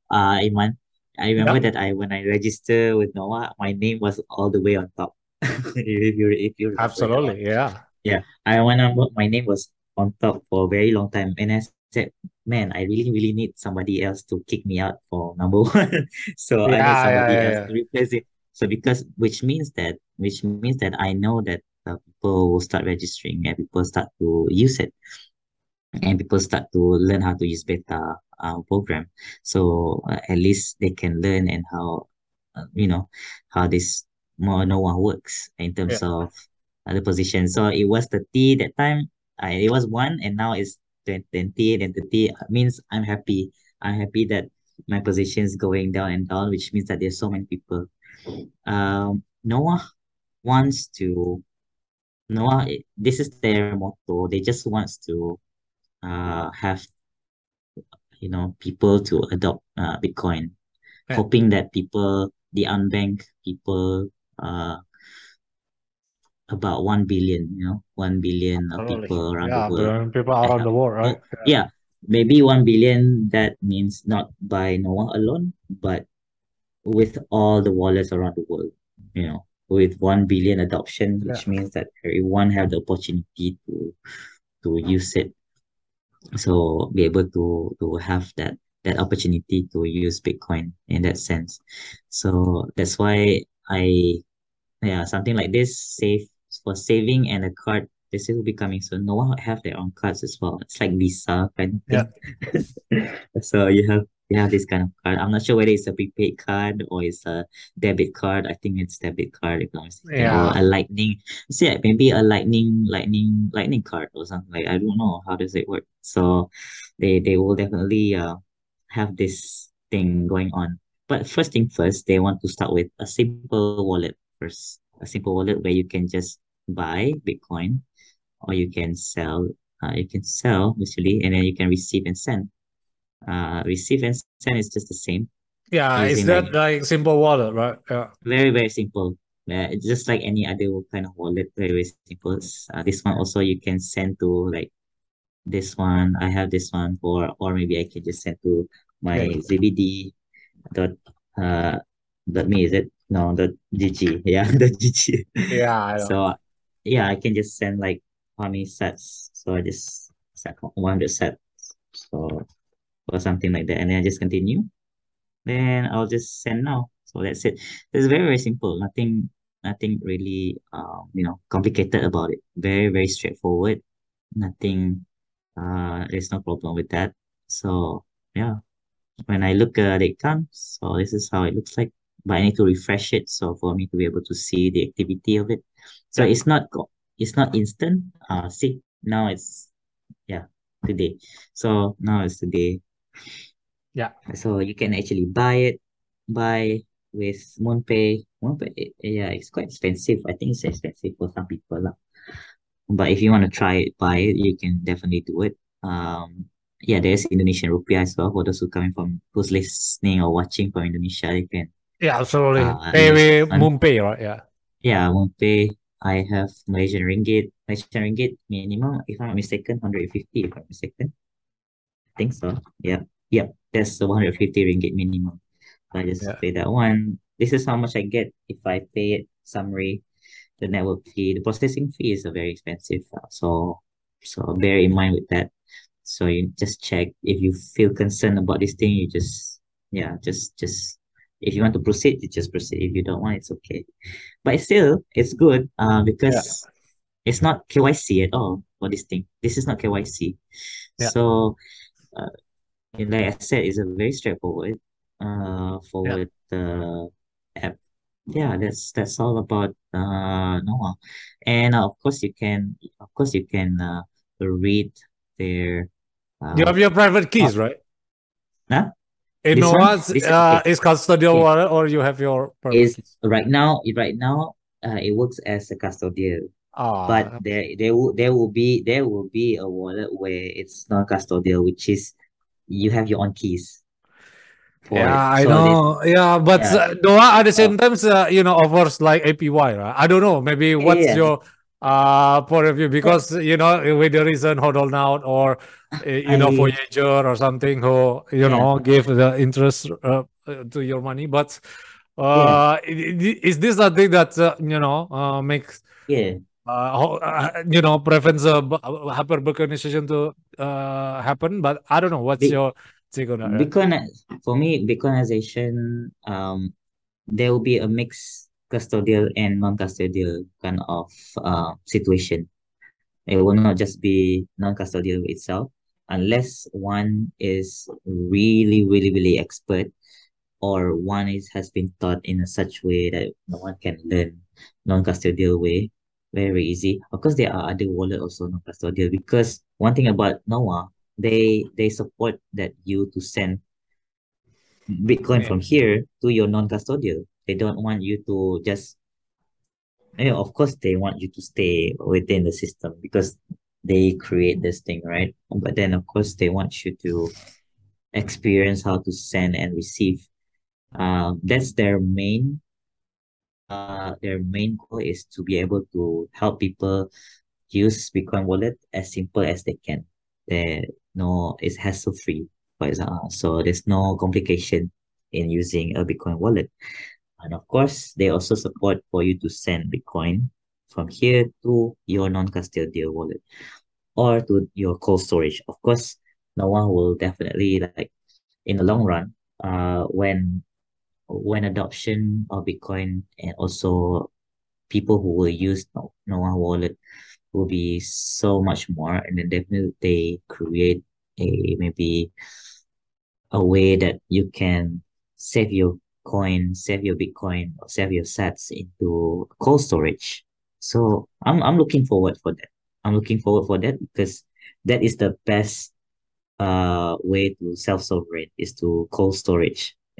uh Iman I remember that I when I register with Noah my name was all the way on top. If you if you Absolutely. Yeah. yeah, I remember my name was on top for a very long time, and I said, "Man, I really, really need somebody else to kick me out for number one." So I need Yeah. Yeah. somebody Yeah. else Yeah. to replace it. So because which means that which means that I know that uh, people will start registering and people start to use it and people start to learn how to use beta uh, program. So uh, at least they can learn and how uh, you know how this more no one works in terms Yeah. of other position So it was 30 that time. I it was one and now it's 20 and 30 means I'm happy. I'm happy that my position is going down and down, which means that there's so many people. Um, Noah wants to Noah, this is their motto. They just wants to uh have you know people to adopt uh Bitcoin, hoping that people the unbanked people uh about 1 billion, you know, 1 billion of Absolutely. people around the world. People around uh, the world, right? no, yeah, maybe 1 billion, that means not by Noah alone, but with all the wallets around the world, you know, with 1 billion adoption, Yeah. which means that everyone have the opportunity to to use it. So be able to to have that that opportunity to use Bitcoin in that sense. So that's why I yeah, something like this, save for saving and a card. This will be coming soon. Noah have their own cards as well. It's like Visa kind of Yeah. thing. So you have you have this kind of card. I'm not sure whether it's a prepaid card or it's a debit card. I think it's debit card if I'm mistaken, or Yeah. a lightning. See, maybe a lightning lightning lightning card or something like I don't know how does it work. So they they will definitely uh have this thing going on. But first thing first, they want to start with a simple wallet first. A simple wallet where you can just buy Bitcoin or you can sell. Uh, you can sell usually, and then you can receive and send. Uh, receive and send is just the same Yeah. Is that like like simple wallet, right? Yeah. very very simple. Uh, it's just like any other kind of wallet, very very simple. Uh, this one also you can send to like this one. I have this one, or or maybe I can just send to my Yeah. ZBD dot uh dot me is it no dot gg yeah dot gg Yeah. I know. so yeah I can just send like how many sats. So I just set 100 sats. So or something like that. And then I just continue. Then I'll just send now. So that's it. It's very very simple. Nothing nothing really um you know complicated about it. Very very straightforward. Nothing uh there's no problem with that. So yeah. When I look at it comes, so this is how it looks like. But I need to refresh it so for me to be able to see the activity of it. So it's not it's not instant. Uh see now it's yeah today. So now it's today. Yeah. So you can actually buy it, buy with MoonPay. MoonPay, eh, yeah, it's quite expensive. I think it's expensive for some people lah. but if you want to try it, buy it, you can definitely do it. Um, yeah, there's Indonesian rupiah as well for those who coming from who's listening or watching from Indonesia. You can yeah, absolutely. Uh, Pay with MoonPay, right? Yeah. Yeah, I won't pay. I have Malaysian ringgit. Malaysian ringgit minimum, if I'm not mistaken, 150, if I'm mistaken. I think so. Yeah. Yep. That's the 150 ringgit minimum. So I just yeah. pay that one. This is how much I get if I pay it summary. The network fee, the processing fee is a very expensive. Uh, so so bear in mind with that. So you just check if you feel concerned about this thing, you just yeah, just just if you want to proceed, you just proceed. If you don't want, it's okay. But still, it's good uh, because yeah. it's not KYC at all for this thing. This is not KYC. Yeah. So, uh, like I said, it's a very straightforward uh, forward yeah. uh, app. Yeah, that's that's all about uh Noah. And uh, of course you can of course you can uh, read their uh, you have your private keys, right? Huh? In this one, this uh, is custodial okay. wallet or you have your is right now right now uh, it works as a custodial. Oh, but there there will there will be there will be a wallet where it's non custodial, which is you have your own keys. Yeah, I know. This, yeah, but yeah. Uh, Noah at the same uh, time, uh, you know, offers like APY, right? I don't know. Maybe what's yeah. your uh point of view because you know with the recent Hodlnaut or eh, you know I, Voyager or something who you yeah. know give the interest uh, to your money. But uh yeah. is this something that uh, you know uh, makes yeah. uh, you know prevents a hyperbitcoinization to uh happen? But i don't know. What's Be- your take on that? Bitcoin, for me bitcoinization um there will be a mix custodial and non-custodial kind of uh, situation. It will not just be non-custodial itself unless one is really, really, really expert or one is has been taught in a such way that no one can learn non-custodial way very easy. Of course, there are other wallet also non-custodial because one thing about Noah, they they support that you to send Bitcoin yeah. from here to your non-custodial. They don't want you to just you know, of course they want you to stay within the system because they create this thing, right? But then of course they want you to experience how to send and receive. Uh, that's their main uh their main goal is to be able to help people use Bitcoin wallet as simple as they can. There no it's hassle free, for example. So there's no complication in using a Bitcoin wallet. And of course, they also support for you to send Bitcoin from here to your non-custodial wallet or to your cold storage. Of course, Noah will definitely like in the long run, uh, when when adoption of Bitcoin and also people who will use no, Noah wallet will be so much more and then definitely they create a maybe a way that you can save your coin, save your Bitcoin, or save your sats into cold storage. So I'm I'm looking forward for that. I'm looking forward for that because that is the best uh way to self sovereign is to cold storage.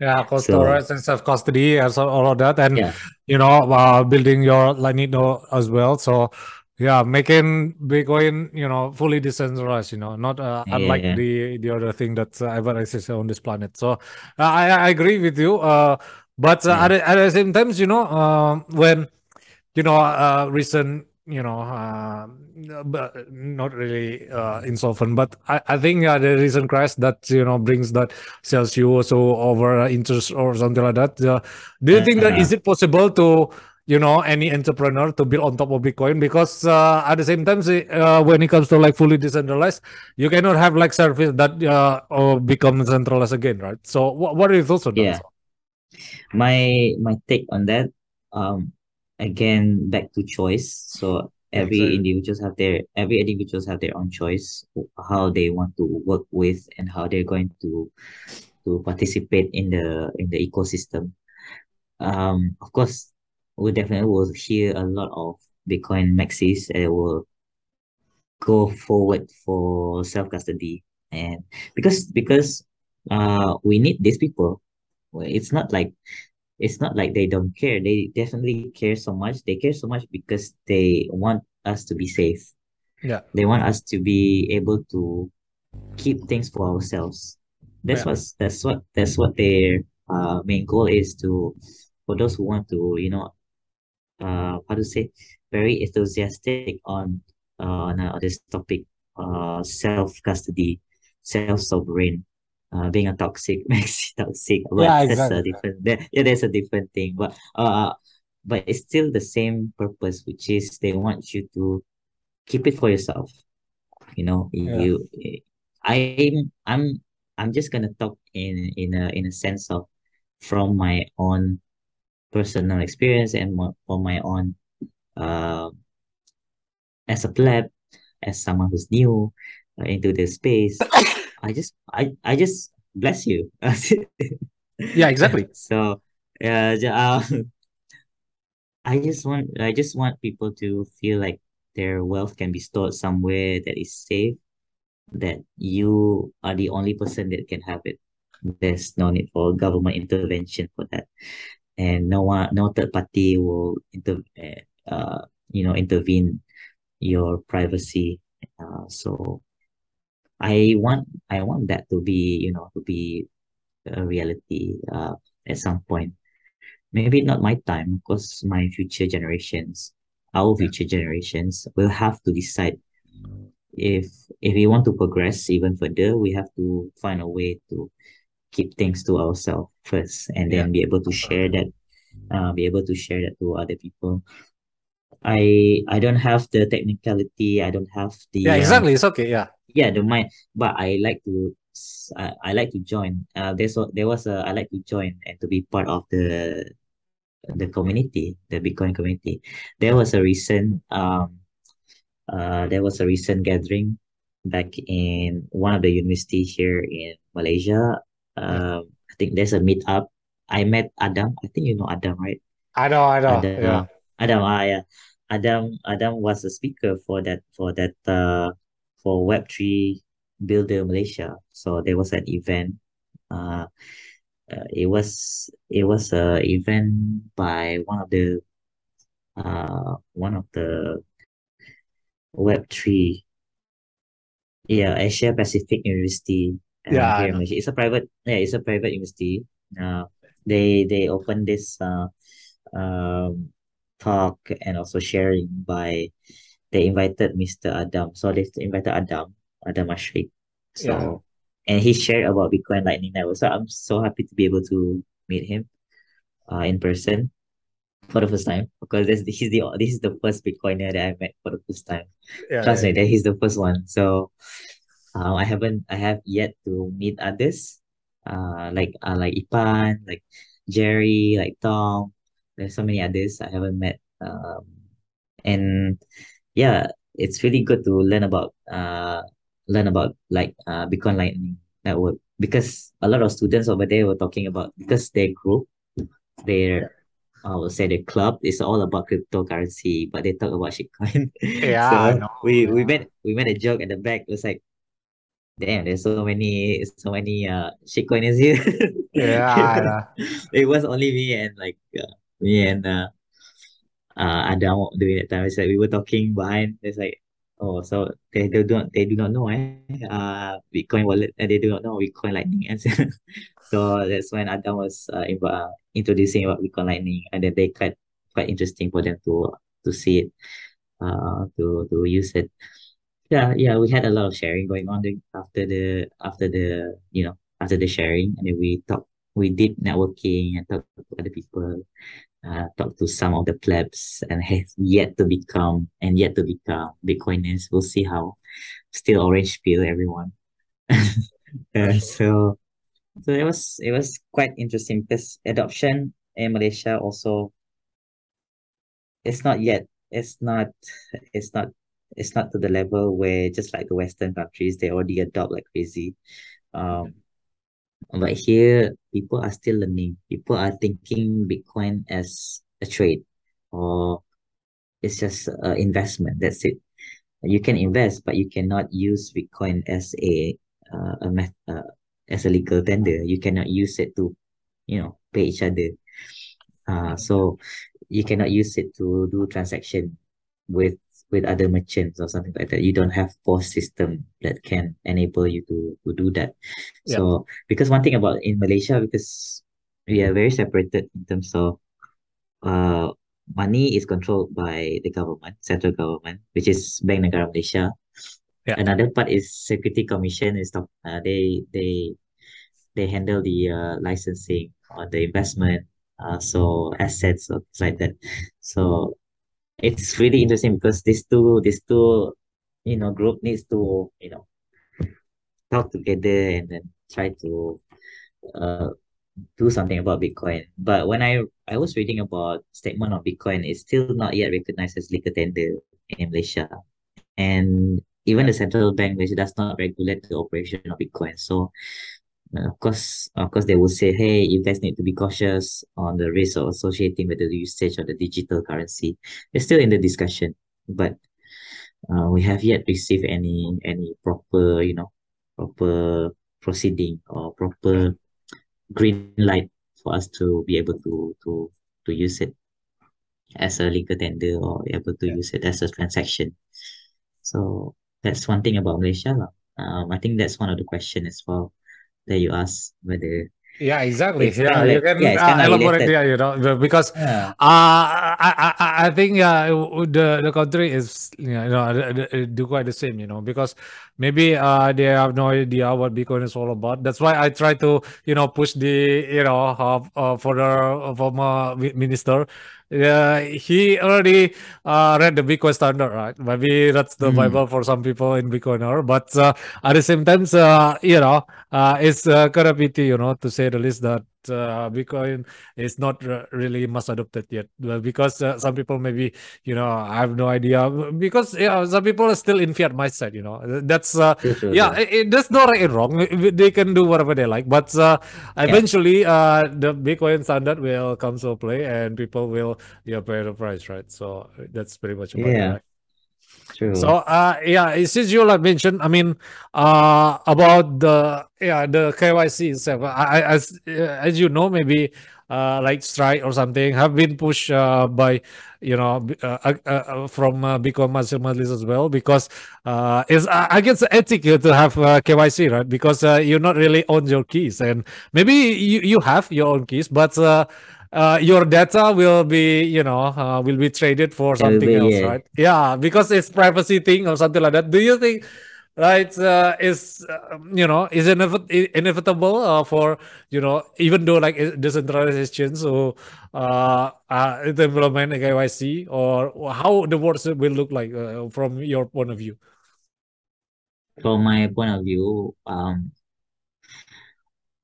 yeah, cold so, storage and self custody and so all of that, and yeah. you know, uh, building your Lightning node as well. So yeah making bitcoin you know fully decentralized you know not uh, yeah. unlike the the other thing that uh, ever exists on this planet so uh, i i agree with you uh but uh, yeah. at, at the same time you know uh, when you know uh recent you know uh, but not really uh, insolvent but i, I think uh, the recent crash that you know brings that Celsius also over interest or something like that uh, do you think that is it possible to you know any entrepreneur to build on top of bitcoin because uh, at the same time uh, when it comes to like fully decentralized you cannot have like service that uh, or become centralized again right so what, what are your thoughts on yeah. that my my take on that um again back to choice so every exactly. individuals have their every individuals have their own choice how they want to work with and how they're going to to participate in the in the ecosystem um of course we definitely will hear a lot of Bitcoin maxis that will go forward for self custody and because because uh we need these people it's not like it's not like they don't care they definitely care so much they care so much because they want us to be safe. Yeah. They want us to be able to keep things for ourselves. That's Yeah. what's that's what that's what their uh main goal is to for those who want to, you know, uh how to say very enthusiastic on uh, on, uh, on this topic, uh self custody, self sovereign. Uh, being a toxic makes you toxic, but Yeah, that's a exactly. different that, yeah, that's a different thing. But uh but it's still the same purpose, which is they want you to keep it for yourself. You know, Yeah. you I'm I'm I'm just gonna talk in in a in a sense of from my own personal experience and mo- from my own uh as a pleb, as someone who's new uh, into this space. I just I I just bless you. Yeah, exactly. So yeah, uh, I just want I just want people to feel like their wealth can be stored somewhere that is safe, that you are the only person that can have it. There's no need for government intervention for that, and no one, no third party will inter, eh, uh, you know, intervene your privacy. Uh, so I want I want that to be, you know, to be a reality uh, at some point. Maybe not my time, because my future generations, our future generations will have to decide if if we want to progress even further, we have to find a way to keep things to ourselves first and Yeah. then be able to share that uh, be able to share that to other people. I I don't have the technicality, I don't have Yeah, the uh, exactly. It's okay. Yeah. yeah the mind but i like to I, I like to join uh there's there was a i like to join and to be part of the the community the bitcoin community there was a recent um uh there was a recent gathering back in one of the university here in malaysia Um i think there's a meetup. I met adam. I think you know adam right? I know, I know. Yeah. adam adam ah yeah. Adam adam was a speaker for that for that uh for web3 builder malaysia. So there was an event uh, uh it was it was a event by one of the uh one of the web3 yeah asia pacific university uh, Yeah, here in malaysia it's a private yeah it's a private university uh they they opened this uh um talk and also sharing by they invited Mr. Adam. So they invited Adam, Adam Ashrik. Yeah. So and he shared about Bitcoin Lightning Network. So I'm so happy to be able to meet him uh in person for the first time because this he's the this is the first Bitcoiner that I met for the first time. Yeah, Trust yeah, me, that he's the first one. So uh, I haven't I have yet to meet others. Uh like uh, like Ipan, like Jerry, like Tom. There's so many others I haven't met. Um and yeah, it's really good to learn about uh learn about like uh Bitcoin Lightning Network because a lot of students over there were talking about because their group, their I would say the club is all about cryptocurrency, but they talk about shitcoin. Yeah, So we we made we made a joke at the back. It was like, damn, there's so many so many uh shitcoiners here. Yeah, I. It was only me and like uh, me and uh uh Adam during that time. It's like we were talking behind. It's like, oh, so they, they don't they do not know eh uh Bitcoin wallet and they do not know Bitcoin Lightning. And so, that's when Adam was uh, inv- uh, introducing about Bitcoin Lightning, and then they quite quite interesting for them to to see it, uh, to to use it. Yeah, yeah, we had a lot of sharing going on after the after the you know after the sharing, and then we talked. We did networking and talked to other people uh, talk to some of the plebs and have yet to become and yet to become Bitcoiners. We'll see how. Still orange peel, everyone. Uh, so so it was it was quite interesting because adoption in Malaysia also it's not yet it's not it's not it's not to the level where just like the Western countries they already adopt like crazy. Um, but here people are still learning. People are thinking Bitcoin as a trade or it's just an investment. That's it. You can invest, but you cannot use Bitcoin as a uh, a met, uh, as a legal tender. You cannot use it to, you know, pay each other. Uh, so you cannot use it to do transaction with with other merchants or something like that. You don't have POS system that can enable you to, to do that. Yeah. So because one thing about in Malaysia, because we are very separated in terms of uh money is controlled by the government, central government, which is Bank Negara Malaysia. Yeah. Another part is Security Commission is uh, they they they handle the uh, licensing or the investment, uh, so assets or things like that. So it's really interesting because these two these two you know group needs to you know talk together and then try to uh do something about Bitcoin. But when I I was reading about statement of Bitcoin, it's still not yet recognized as legal tender in Malaysia, and even the central bank which does not regulate the operation of Bitcoin. So uh, of course, of course, they will say, "Hey, you guys need to be cautious on the risk of associating with the usage of the digital currency." It's still in the discussion, but uh, we have yet received any any proper, you know, proper proceeding or proper green light for us to be able to to to use it as a legal tender or able to use it as a transaction. So that's one thing about Malaysia. lah. Um, I think that's one of the question as well that you asked whether Yeah, exactly. Yeah, kind of you like can yeah, uh, elaborate. Yeah, you know, because Yeah, uh, I, I, I- think yeah, the the country is you know do quite the same. You know, because maybe uh they have no idea what Bitcoin is all about. That's why I try to you know push the you know uh, uh, for the former minister. Yeah, he already uh, read the Bitcoin standard, right? Maybe that's the Mm. Bible for some people in Bitcoiner, but uh, at the same time, uh, you know, uh, it's uh, kind of pity, you know, to say the least that uh, Bitcoin is not r- really mass adopted yet Well, because uh, some people maybe, you know, I have no idea because yeah, some people are still in fiat mindset, you know. That's uh, yeah, it, it, that's not right and wrong. They can do whatever they like, but uh, eventually, uh, the Bitcoin standard will come to play, and people will yeah pay the price, right? So that's pretty much about it, Yeah, right? True. So uh yeah, since you like mentioned, I mean, uh about the yeah the KYC itself. I, as uh, as you know, maybe uh like Strike or something have been pushed uh by you know uh, uh, uh, from uh, Bitcoin maximalists as well because uh it's I guess ethical to have uh, KYC right because uh, you're not really own your keys and maybe you you have your own keys but uh your data will be, you know, uh, will be traded for something be, else, yeah. right? Yeah, because it's privacy thing or something like that. Do you think, right, uh, is uh, you know, is inevit- inevitable uh, for you know, even though like exchange, so uh, uh, it implement KYC or how the world will look like uh, from your point of view? From my point of view, um,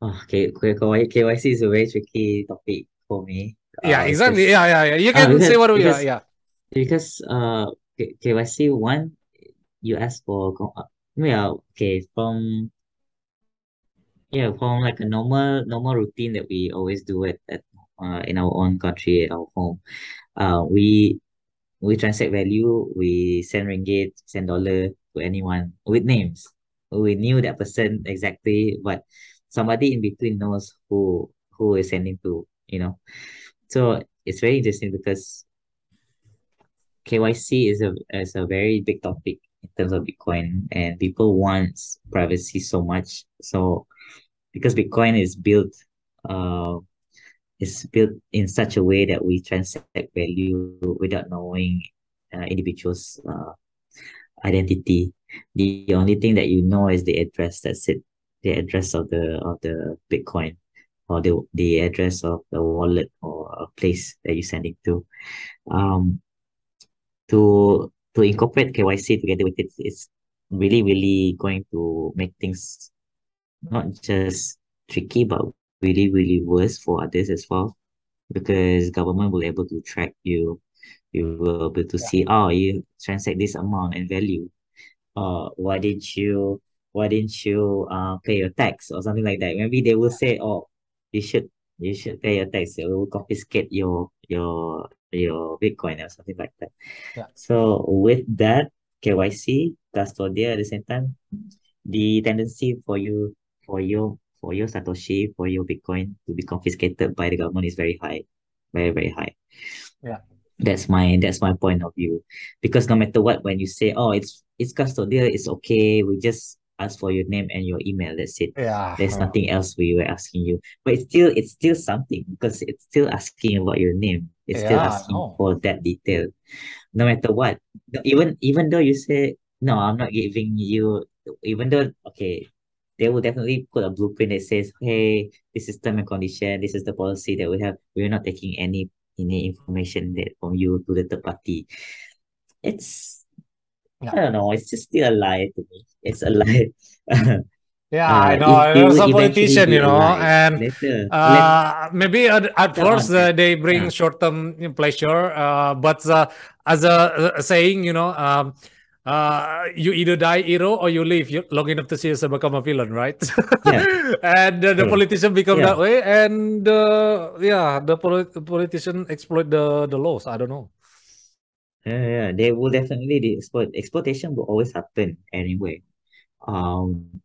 oh, K K KYC is a very tricky topic for me. Yeah, Uh, exactly. because Yeah, yeah, yeah. You uh, can say what we yeah, because yeah. because uh K KYC one you ask for co- uh, yeah okay from yeah from like a normal normal routine that we always do it at uh in our own country at our home uh we we transact value we send ringgit send dollar to anyone with names we knew that person exactly but somebody in between knows who who is sending to you know so it's very interesting because KYC is a is a very big topic in terms of Bitcoin, and people want privacy so much. So because Bitcoin is built, uh, is built in such a way that we transact value without knowing uh, individuals' uh, identity. The only thing that you know is the address. That's it. The address of the of the Bitcoin, or the the address of the wallet or a place that you send it to. Um, to to incorporate KYC together with it is really, really going to make things not just tricky, but really, really worse for others as well. Because government will be able to track you, you will be able to Yeah. see, oh, you transact this amount and value. Uh, why didn't you why didn't you uh pay your tax or something like that? Maybe they will say, oh, you should you should pay your tax. It will confiscate your your your Bitcoin or something like that. Yeah. So with that KYC custodian at the same time, the tendency for you for your for your Satoshi for your Bitcoin to be confiscated by the government is very high, very very high. Yeah. That's my that's my point of view. Because no matter what, when you say, "Oh, it's it's custodial, it's okay," we just ask for your name and your email. That's it. Yeah. There's nothing else we were asking you. But it's still it's still something because it's still asking about your name. It's still Yeah, I asking for that detail. No matter what. Even even though you say, no, I'm not giving you even though okay, they will definitely put a blueprint that says, hey, this is term and condition, this is the policy that we have. We're not taking any any information that from you to the third party. It's Yeah. I don't know, it's just still a lie to me. It's a lie. Yeah, I Uh, know. it, was a politician, you know, and later. Uh, maybe at, at first uh, they bring Yeah. short-term pleasure, uh, but uh, as a, a saying, you know, um, uh, you either die hero or you live you, long enough to see yourself become a villain, right? Yeah. and uh, the politician become Yeah. that way, and uh, yeah, the polit- politician exploit the the laws. I don't know. Yeah, yeah, they will definitely the exploit exploitation will always happen anyway. Um,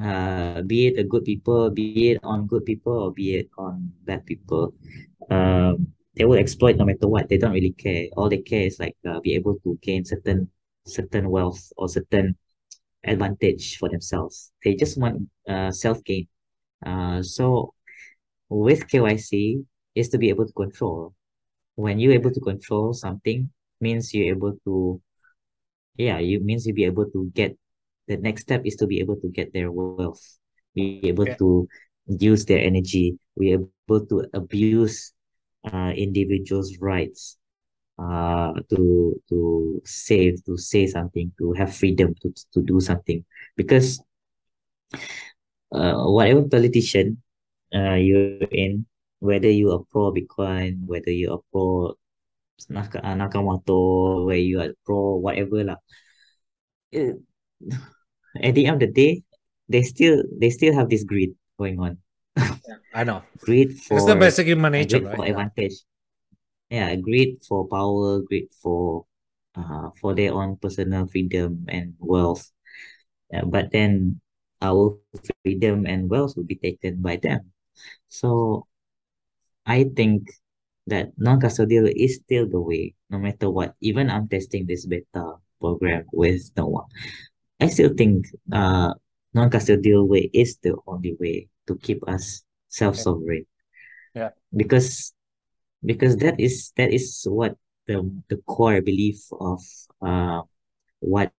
uh, be it a good people, be it on good people, or be it on bad people, um, they will exploit no matter what. They don't really care. All they care is like uh, be able to gain certain certain wealth or certain advantage for themselves. They just want uh self gain. Uh, so with KYC is to be able to control. When you're able to control something, means you're able to yeah, you means you'll be able to get the next step is to be able to get their wealth, be able Yeah. to use their energy, be able to abuse uh individuals' rights uh to to save to say something to have freedom to to do something. Because uh whatever politician uh you're in whether you are pro Bitcoin whether you are pro Naka, uh, Nakamoto where you are pro whatever lah. Uh, at the end of the day they still they still have this greed going on. Yeah, I know. greed for It's the basic human nature, greed right? for advantage. Yeah greed for power greed for uh for their own personal freedom and wealth. But then our freedom and wealth will be taken by them. So I think that non-custodial is still the way no matter what. Even I'm testing this beta program with Noah. I still think uh non-custodial way is the only way to keep us self-sovereign. Yeah. because because that is that is what the the core belief of uh what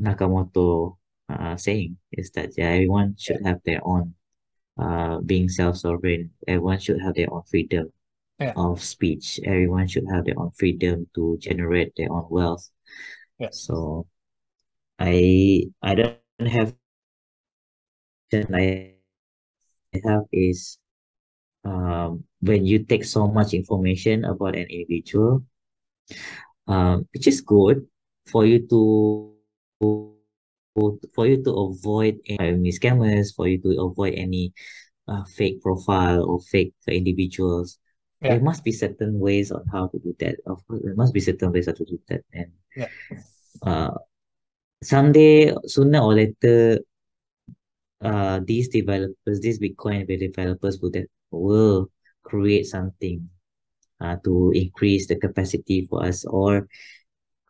Nakamoto uh saying is that yeah, everyone should have their own uh being self-sovereign. Everyone should have their own freedom Yeah. of speech everyone should have their own freedom to generate their own wealth Yeah. so I I don't have I have is um when you take so much information about an individual um which is good for you to for you to avoid any scammers for you to avoid any uh, fake profile or fake individuals Yeah. there must be certain ways on how to do that of course there must be certain ways how to do that and Yeah. uh someday sooner or later uh these developers these bitcoin developers will that will create something uh to increase the capacity for us or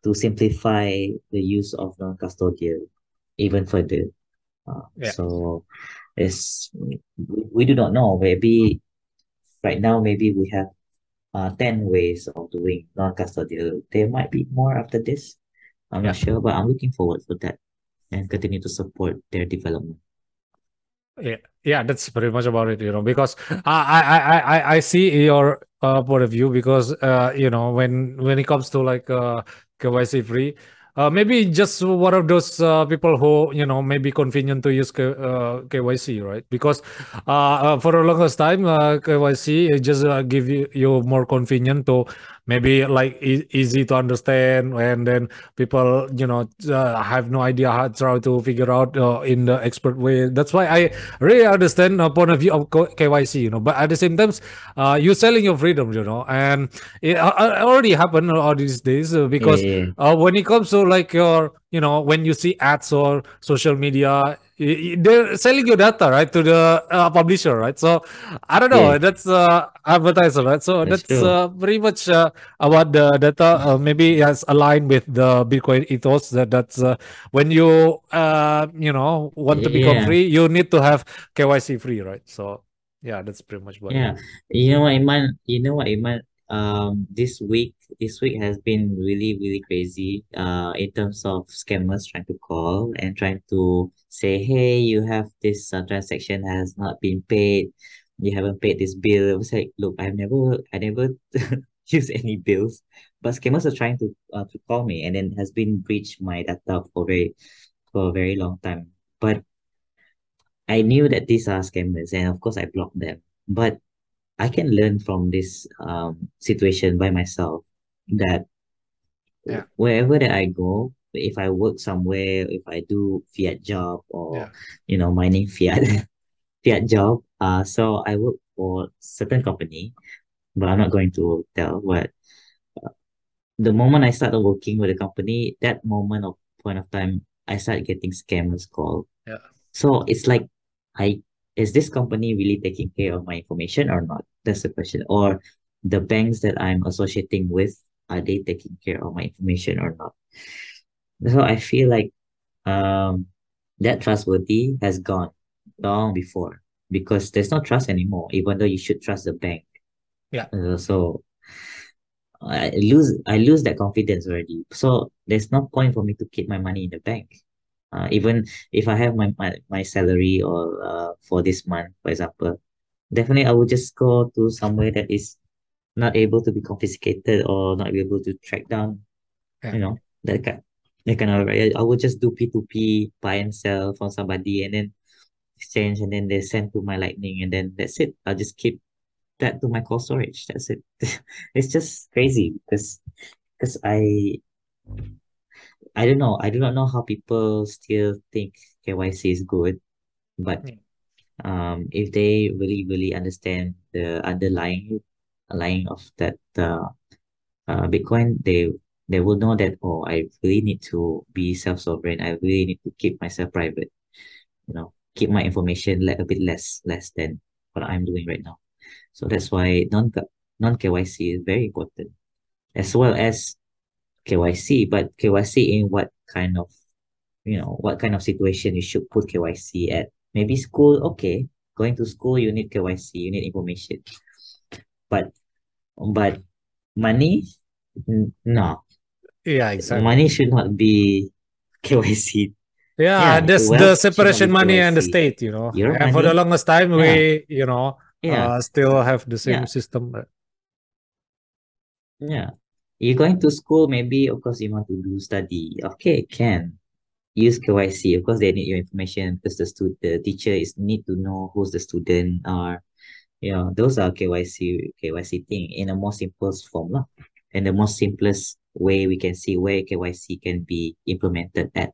to simplify the use of non-custodial even further uh, Yeah. so it's we, we do not know maybe right now maybe we have uh 10 ways of doing non-custodial. There might be more after this. I'm not sure but i'm looking forward for that and continue to support their development. Yeah, yeah, that's pretty much about it, you know, because I I I I I see your uh, point of view because uh, you know, when when it comes to like uh KYC free, uh, maybe just one of those uh, people who you know maybe convenient to use K, uh, KYC, right? Because uh, uh, for the longest time, uh, KYC just give you, you more convenient to maybe like e- easy to understand, and then people you know uh, have no idea how to try to figure out uh, in the expert way. That's why I really understand the point of view of KYC, you know. But at the same time, uh, you're selling your freedom, you know, and it uh, uh, already happened all these days uh, because yeah, uh, when it comes to like your you know when you see ads or social media they're selling your data right to the uh, publisher right so i don't know Yeah. that's uh advertiser right so That's that's, uh, pretty much uh, about the data uh, maybe has aligned with the bitcoin ethos that that's uh, when you uh you know want to become Yeah. free you need to have kyc free right so yeah that's pretty much what Yeah, you know what, Iman? You know what, Iman? Um, this week, this week has been really, really crazy. Uh, in terms of scammers trying to call and trying to say, "Hey, you have this uh, transaction has not been paid. You haven't paid this bill." I was like, "Look, I've never, I never used any bills, but scammers are trying to uh, to call me, and then has been breached my data for very, for a very long time. But I knew that these are scammers, and of course, I blocked them. But I can learn from this um situation by myself that Yeah. wherever that I go, if I work somewhere, if I do fiat job or Yeah. you know mining fiat fiat job, uh, so I work for certain company, but I'm not going to tell what. The moment I started working with a company, that moment of point of time, I started getting scammers call. Yeah. So it's like, I is this company really taking care of my information or not? That's the question. Or the banks that I'm associating with, are they taking care of my information or not? So I feel like um that trustworthy has gone long before because there's no trust anymore, even though you should trust the bank. Yeah. Uh, so I lose I lose that confidence already. So there's no point for me to keep my money in the bank. Uh, even if I have my, my, my salary or uh, for this month, for example, definitely I would just go to somewhere that is not able to be confiscated or not be able to track down, Yeah. you know, that kind, that kind of, I I would just do P2P, buy and sell from somebody and then exchange and then they send to my lightning and then that's it. I'll just keep that to my cold storage. That's it. It's just crazy because because I I don't know. I do not know how people still think KYC is good, but Yeah. um, if they really really understand the underlying underlying of that uh, uh Bitcoin, they they will know that oh, I really need to be self-sovereign. I really need to keep myself private. You know, keep my information like a bit less less than what I'm doing right now. So that's why non non KYC is very important, as well as KYC. But KYC in what kind of you know what kind of situation you should put KYC at? Maybe school, okay. Going to school, you need KYC, you need information. But but money, no, Yeah, exactly. money should not be KYC. Yeah, Yeah, that's wealth the separation money and the state, you know. Your And for the longest time, yeah, we, you know, yeah, uh, still have the same yeah, system. yeah. You're going to school, maybe of course you want to do study. Okay, can. use KYC. Of course, they need your information because the stu the teacher is need to know who's the student or you know, those are KYC KYC thing in a more simplest form lah. And the most simplest way we can see where KYC can be implemented at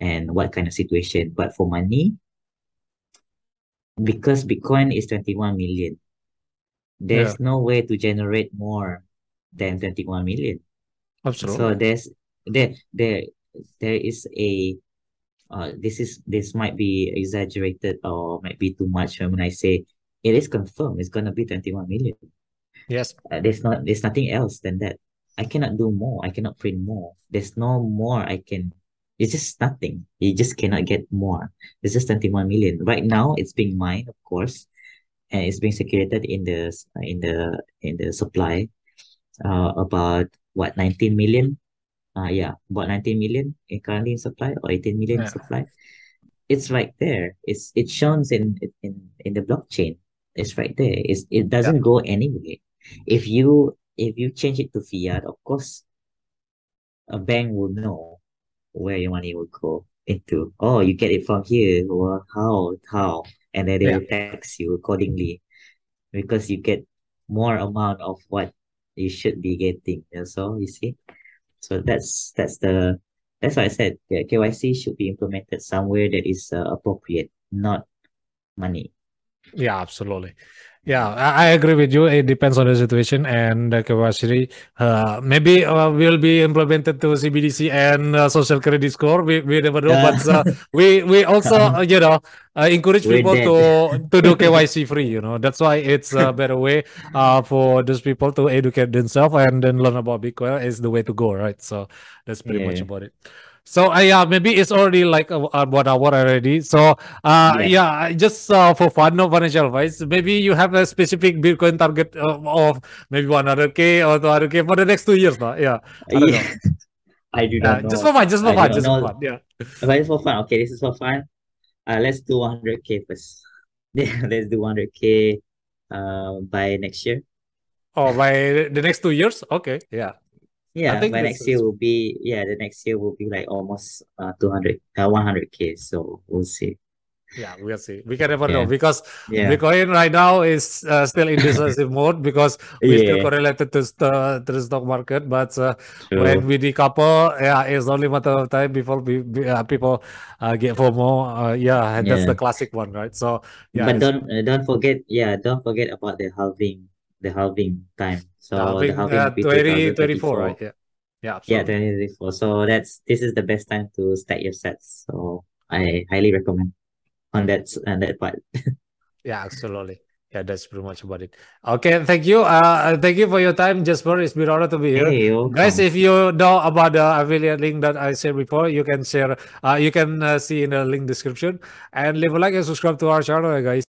and what kind of situation. But for money, because Bitcoin is 21 million, Yeah, there's no way to generate more than 21 million. Absolutely. So there's there there there is a uh this is this might be exaggerated or might be too much when I say it is confirmed it's gonna be 21 million. Yes. Uh, there's not there's nothing else than that. I cannot do more. I cannot print more. There's no more I can it's just nothing. You just cannot get more. It's just 21 million. Right now it's being mined, of course, and it's being circulated in the in the in the supply uh about what 19 million uh, yeah, about 19 million in currently in supply or 18 million in supply. It's right there. It's it shows in in in the blockchain. It's right there. It's it doesn't go anywhere. If you if you change it to fiat, of course, a bank will know where your money will go into. Oh, you get it from here. Well, how how? And then they Yeah. will tax you accordingly because you get more amount of what you should be getting. So you see. So that's that's the that's why I said yeah, KYC should be implemented somewhere that is uh, appropriate, not money. Yeah, absolutely. Yeah, I, I agree with you. It depends on the situation and the capacity. Uh, maybe uh, will be implemented to CBDC and uh, social credit score. We, we never know, but uh, we we also uh, you know uh, encourage We're people dead. to to do KYC free. You know that's why it's a better way uh, for those people to educate themselves and then learn about Bitcoin is the way to go, right? So that's pretty much about it. So uh, yeah, maybe it's already like uh, one hour already. So uh, Yeah. yeah, just uh, for fun, no financial advice. Maybe you have a specific Bitcoin target uh, of maybe 100k or 200k for the next two years, no? Yeah, I know. Yeah. I do not know. just for fun, just for I fun, just for fun. Yeah. But it's for fun. Okay, this is for fun. Uh, let's do 100k first. Let's do 100k uh, by next year. Oh, by the next two years? Okay. Yeah. Yeah, think by next year is- will be yeah, the next year will be like almost uh 200 uh 100k. So we'll see. Yeah, we'll see. We can never know because Yeah. Bitcoin right now is uh, still in decisive mode because we still Yeah. correlated to, st- to the stock market. But uh, when we decouple, yeah, it's only matter of time before we, uh, people uh, get FOMO. Uh, yeah, that's Yeah. the classic one, right? So yeah, But don't uh, don't forget, yeah, don't forget about the halving, the halving time. So I the halving uh, will be 2024, 2024. right? Yeah. Yeah, Yeah, 2024. So that's this is the best time to stack your sats. So I highly recommend on that on that part. Yeah, absolutely. Yeah, that's pretty much about it. Okay, thank you. Uh, thank you for your time, Jesper. It's been honor to be here. Hey, Guys, if you know about the affiliate link that I said before, you can share. Uh, you can uh, see in the link description and leave a like and subscribe to our channel, guys.